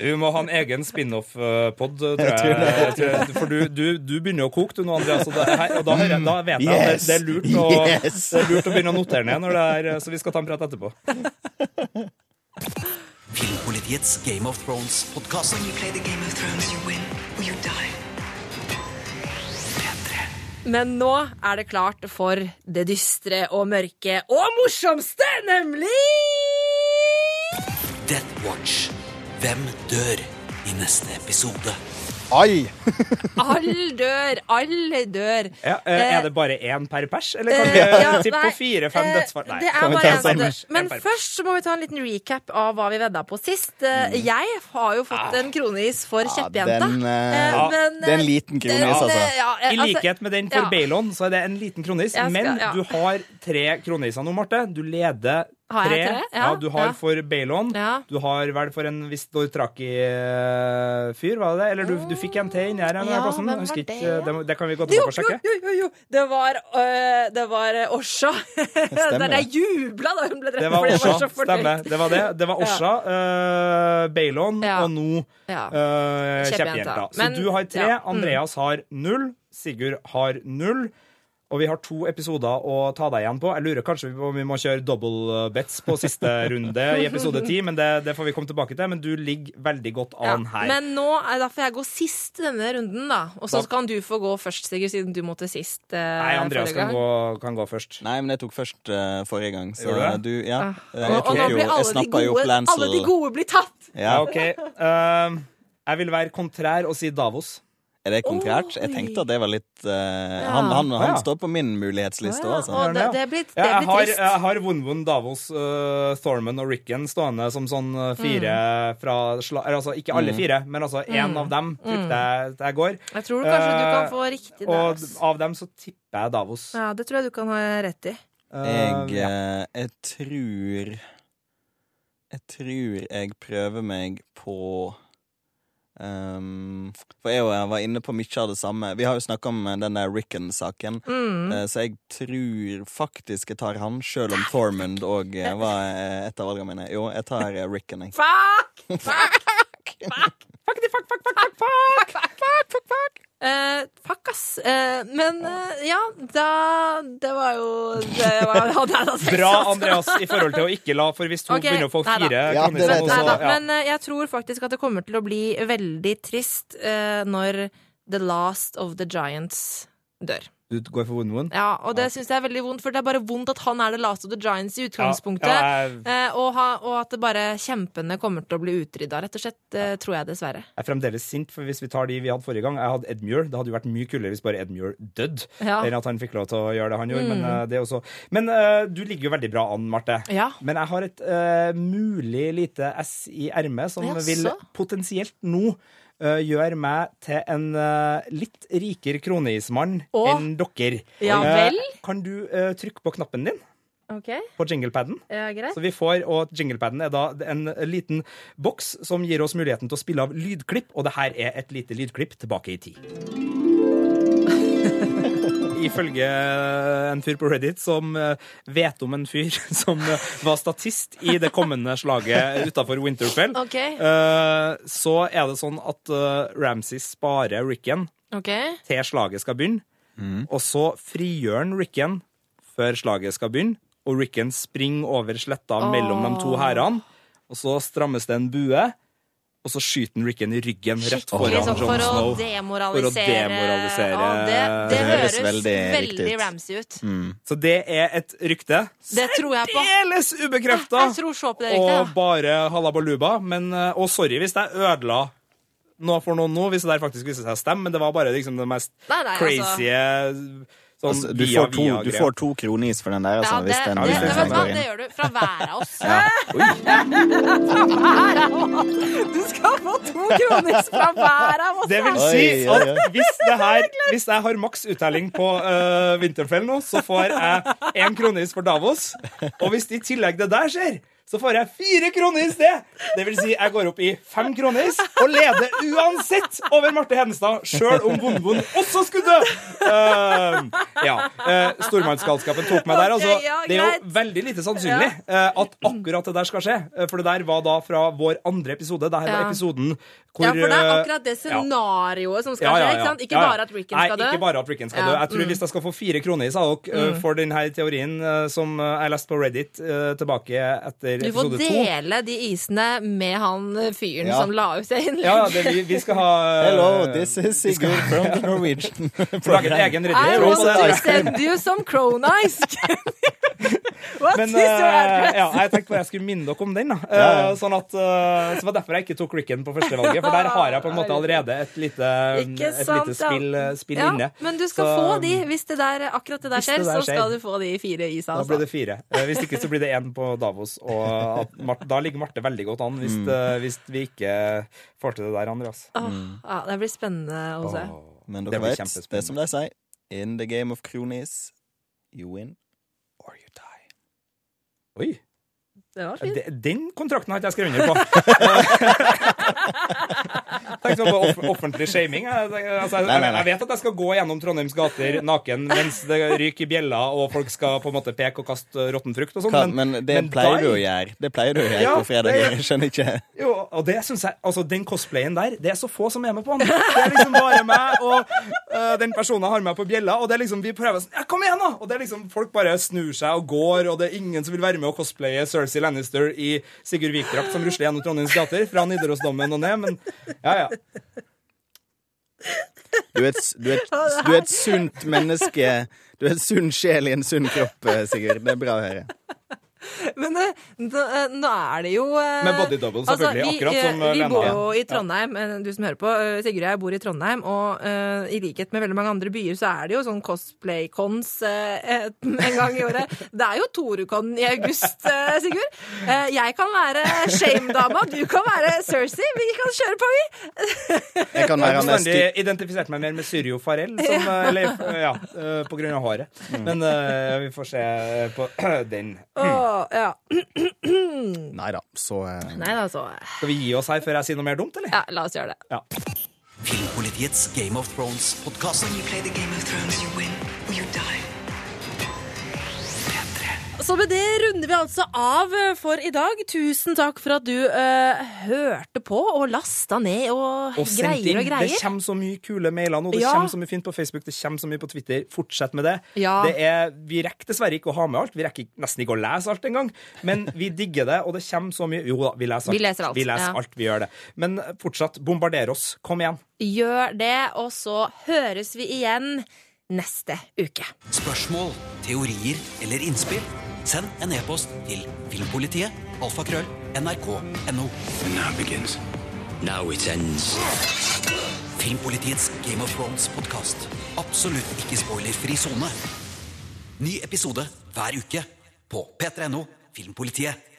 Vi må ha en egen spin-off-pod, tror jeg. Jeg tror- For du, du, du begynner å koke, du nå, Andreas. Og, det her, og da, jeg, da vet jeg at det, det, er lurt å, Yes. det er lurt å begynne å notere ned, når det er, så vi skal ta en prat etterpå. Filmpolitiets Game of Thrones-podkast. Men nå er det klart for det dystre og mørke og morsomste, nemlig Death Watch. Hvem dør i neste episode? Ai! Alle dør, alle dør. Ja, eh, Eh, er det bare én per pers, eller kan Eh, vi ja, tippe på fire-fem eh, dødsfall? Nei. Det er bare én dør. pers? Men først så må vi ta en liten recap av hva vi vedda på sist. Eh, Jeg har jo fått en kronis for Ja, kjeppjenta. den, eh, Eh, ja, men, det er en eh, liten kronis, altså. eh, ja, eh, I altså, likhet med den for ja. Baylon, så er det en liten kronis. Skal- men du har tre kroniser nå, Marte. Du leder Har tre. jeg tre? Ja, du har ja. for Baylon. Ja. Du har vel for en viss Dortraki-fyr, var det det? Eller du, du fikk en til inni her. en Ja, hvem husker ikke, det? det, kan vi gå tilbake og jo, sjekke. jo, jo, jo. Det var, øh, det var øh, Osha. Der jeg jubla da hun ble drept. Det var så. Stemmer. Det var det. Det var Osha, eh, Baylon Ja. og nå Ja. eh, Kjeppjenta. Så Men- du har tre. ja, mm. Andreas har null. Sigurd har null. Og vi har to episoder å ta deg igjen på. Jeg lurer kanskje på om vi må kjøre double bets på siste runde i episode ti, men det, det får vi komme tilbake til. Men du ligger veldig godt Ja, an her. men nå er da får jeg gå sist denne runden, da. Og så kan du få gå først, Sigurd, siden du måtte sist. øh, Nei, Andreas kan gå, kan gå først. Nei, men jeg tok først uh, forrige gang. Så Gjorde du du, ja. Ah. Jeg, Og, og nå jo, blir jeg alle de, snappa jo opp gode, Lancel. alle de gode blir tatt! Ja. OK. Uh, jeg vil være kontrær og si Davos. Er det kontrært? Jeg tenkte at det var litt eh, Han, han, han Ja. står på min mulighetsliste òg, Ja, altså. det, det blir, det Ja, jeg, har, trist. jeg har Wunwun, Davos, uh, Thorman og Ricken stående som sånn uh, fire Mm. fra sla Altså ikke alle fire, men altså én av dem frykter jeg jeg går. Jeg tror kanskje du kan Eh, få riktig der. Og av dem så tipper jeg Davos. Ja, det tror jeg du kan ha rett i. Uh, Jeg, ja. eh, jeg tror Jeg tror jeg prøver meg på ehm, For jeg og jeg var inne på mye av det samme. Vi har jo snakka om eh, den der Rickon-saken. Mm. Uh, Så jeg tror faktisk jeg tar han, sjøl om Thormund òg var uh, et av valgene mine. Jo, jeg tar eh, Rickon, jeg. Fuck! Fuck! Fuck! Fuck, fuck, fuck, fuck, fuck, fuck, fuck, fuck, fuck. Eh, fuck, ass. Eh, men eh, ja, da Det var jo Det var, hadde jeg da Bra, altså. Andreas, i forhold til å ikke la For hvis hun okay, begynner å få nei da. fire Ja, det kroniser vet nå, jeg. ja. Men eh, jeg tror faktisk at det kommer til å bli veldig trist eh, når The Last of the Giants dør. Du går for Wunwun? Ja, og det syns jeg er veldig vondt, for det er bare vondt at han er The Last of the Giants i utgangspunktet. Ja, ja, Eh, og, ha, og at det bare kjempene kommer til å bli utrydda, rett og slett. eh, tror jeg dessverre. jeg er fremdeles sint, for hvis vi tar de vi hadde forrige gang Jeg hadde Edmure. Det hadde jo vært mye kulere hvis bare Edmure døde. Ja. Enn at han fikk lov til å gjøre det han gjorde. Men, eh, det også... men uh, du ligger jo veldig bra an, Marte. Ja. Men jeg har et uh, mulig lite S i ermet som vil potensielt nå gjøre meg til en eh, litt rikere kroneismann enn dere. Ja Eh, vel? kan du eh, trykke på knappen din Okay. på jinglepaden? ja, greit. Så vi får, og jinglepaden er da en liten boks som gir oss muligheten til å spille av lydklipp, og det her er et lite lydklipp tilbake i tid. Ifølge en fyr på Reddit som eh, vet om en fyr som eh, var statist i det kommende slaget utafor Winterfell, OK. eh, så er det sånn at eh, Ramsay sparer Ricken okay. til slaget skal begynne, og så frigjør han Ricken før slaget skal begynne, og Ricken springer over sletta mellom de to hærene, og så strammes det en bue, og så skyter han Ricken i ryggen rett foran sånn Jon for å Snow. demoralisere. For å demoralisere. Ja, det, det, høres veldig veldig, Ramsay ut. Mm. Så det er et rykte. Det tror jeg på. Særdeles ubekrefta! Og bare halabaluba. Men, eh, og sorry hvis jeg ødela noe for noen nå, hvis det der faktisk viser seg å stemme, men det var bare liksom det mest Nei, nei, altså. Sånn Altså, du, via, får to, du får to kronis for den der, altså, Ja, det, hvis den, det, hvis det, den det gjør du fra hver av oss. Ja. Du skal få to kroner fra hver av oss. Det vil si at hvis, det her, hvis jeg har maks uttelling på uh, Winterfell nå, så får jeg én kronis for Davos. Og hvis i tillegg det der skjer, så får jeg fire kroner i sted! Det vil si jeg går opp i fem kroner og leder uansett over Marte Hedenstad, sjøl om Vondvond også skulle dø! Uh, ja. Uh, Stormannsgalskapen tok meg der. Altså, det er jo veldig lite sannsynlig uh, at akkurat det der skal skje. For det der var da fra vår andre episode. Dette var Ja. episoden hvor Ja, for det er akkurat det scenarioet som skal skje. ikke sant? Ikke bare at Rickon skal dø. Nei, ikke bare at Ricken skal dø. Jeg tror mm. Hvis jeg skal få fire kroner i dere, uh, for denne teorien som jeg leste på Reddit tilbake etter Du får dele to de isene med han eh, fyren Ja. som la ut det innlegget. ja, det, vi, vi skal ha Hello, this is Sigurd from the Norwegian lage en egen I want to send you some crown ice. What Men is uh, your address? ja, jeg tenkte bare jeg skulle minne dere om den. da Uh, Ja, ja. Sånn at, uh, Så var derfor jeg ikke tok Ricken på førstevalget. For der har jeg på en måte allerede et lite, et sant, lite spill, spill Ja, inne. men du skal Så- få de. Hvis det der, akkurat det der skjer, der så skal du få de fire isa. Da blir det Altså. fire. Eh, Hvis ikke så blir det én på Davos. Og at Marte, da ligger Marte veldig godt an, hvis, Mm. hvis vi ikke får til det der, Andreas. Åh, ja, det blir spennende å se. Men Det dere blir vet, det som de sier, in the game of cronies, you win or you die. Oi! Det var fint. Den kontrakten har ikke jeg skrevet under på. Tenkte sånn på off offentlig shaming. Jeg, altså, jeg, nei, nei. jeg vet at jeg skal gå gjennom Trondheims gater naken mens det ryker bjeller bjella og folk skal på en måte peke og kaste råtten frukt og sånn. Men, men det men pleier du å gjøre. Det pleier du å gjøre Ja, på fredag. Jeg skjønner ikke. Jo, og det synes jeg, altså Den cosplayen der, det er så få som er med på den. Det er liksom bare meg og uh, den personen har meg på bjella. Og det er liksom, vi prøver sånn Ja, kom igjen, da! Og det er liksom, Folk bare snur seg og går, og det er ingen som vil være med og cosplaye Cersei Lannister i Sigurd Vik-drakt som rusler gjennom Trondheims gater, fra Nidarosdomen og ned, men ja, ja. Du er et, du er et, du er et sunt menneske. Du er en sunn sjel i en sunn kropp, eh, Sigurd. Det er bra å høre. Men eh, nå, eh, nå er det jo eh, Med body double, selvfølgelig, vi, akkurat som, Lena. Vi bor jo i Trondheim, du som hører på. Sigurd og jeg bor i Trondheim, og uh, i likhet med veldig mange andre byer, så er det jo sånn cosplay-cons uh, en gang i året. Det er jo Torukon i august, uh, Sigurd. Jeg kan være Shame-dama, du kan være Cersei. Vi kan kjøre på, vi. Jeg kan være Jeg identifiserte identifisert meg mer med Syrio Farell, som, eh, ja, på grunn av håret. Mm. Men vi får se på den. Åh, ja. Nei da, så eh, Nei da, så Skal vi gi oss her før jeg sier noe mer dumt, eller? Ja, la oss gjøre det. Ja. Filmpolitiets Game of Thrones-podkast. Så med det runder vi altså av eh, for i dag. Tusen takk for at du uh, hørte på og lasta ned og, Og greier inn. og greier. Det kommer så mye kule mailer nå. Det Ja. kommer så mye fint på Facebook, det kommer så mye på Twitter. Fortsett med det. Ja. det er, vi rekker dessverre ikke å ha med alt. Vi rekker nesten ikke å lese alt engang. Men vi digger det, og det kommer så mye Jo da, vi leser alt. Vi leser alt, Vi, leser ja. alt, vi gjør det. Men fortsatt, bombarder oss. Kom igjen. Gjør det, og så høres vi igjen neste uke. Spørsmål, teorier eller innspill? Send en e-post til filmpolitiet, alfakrøll, nrk.no. Now begins. Now it ends. Filmpolitiets Game of Thrones-podkast. Absolutt ikke spoilerfri sone. Ny episode hver uke på p3.no Filmpolitiet.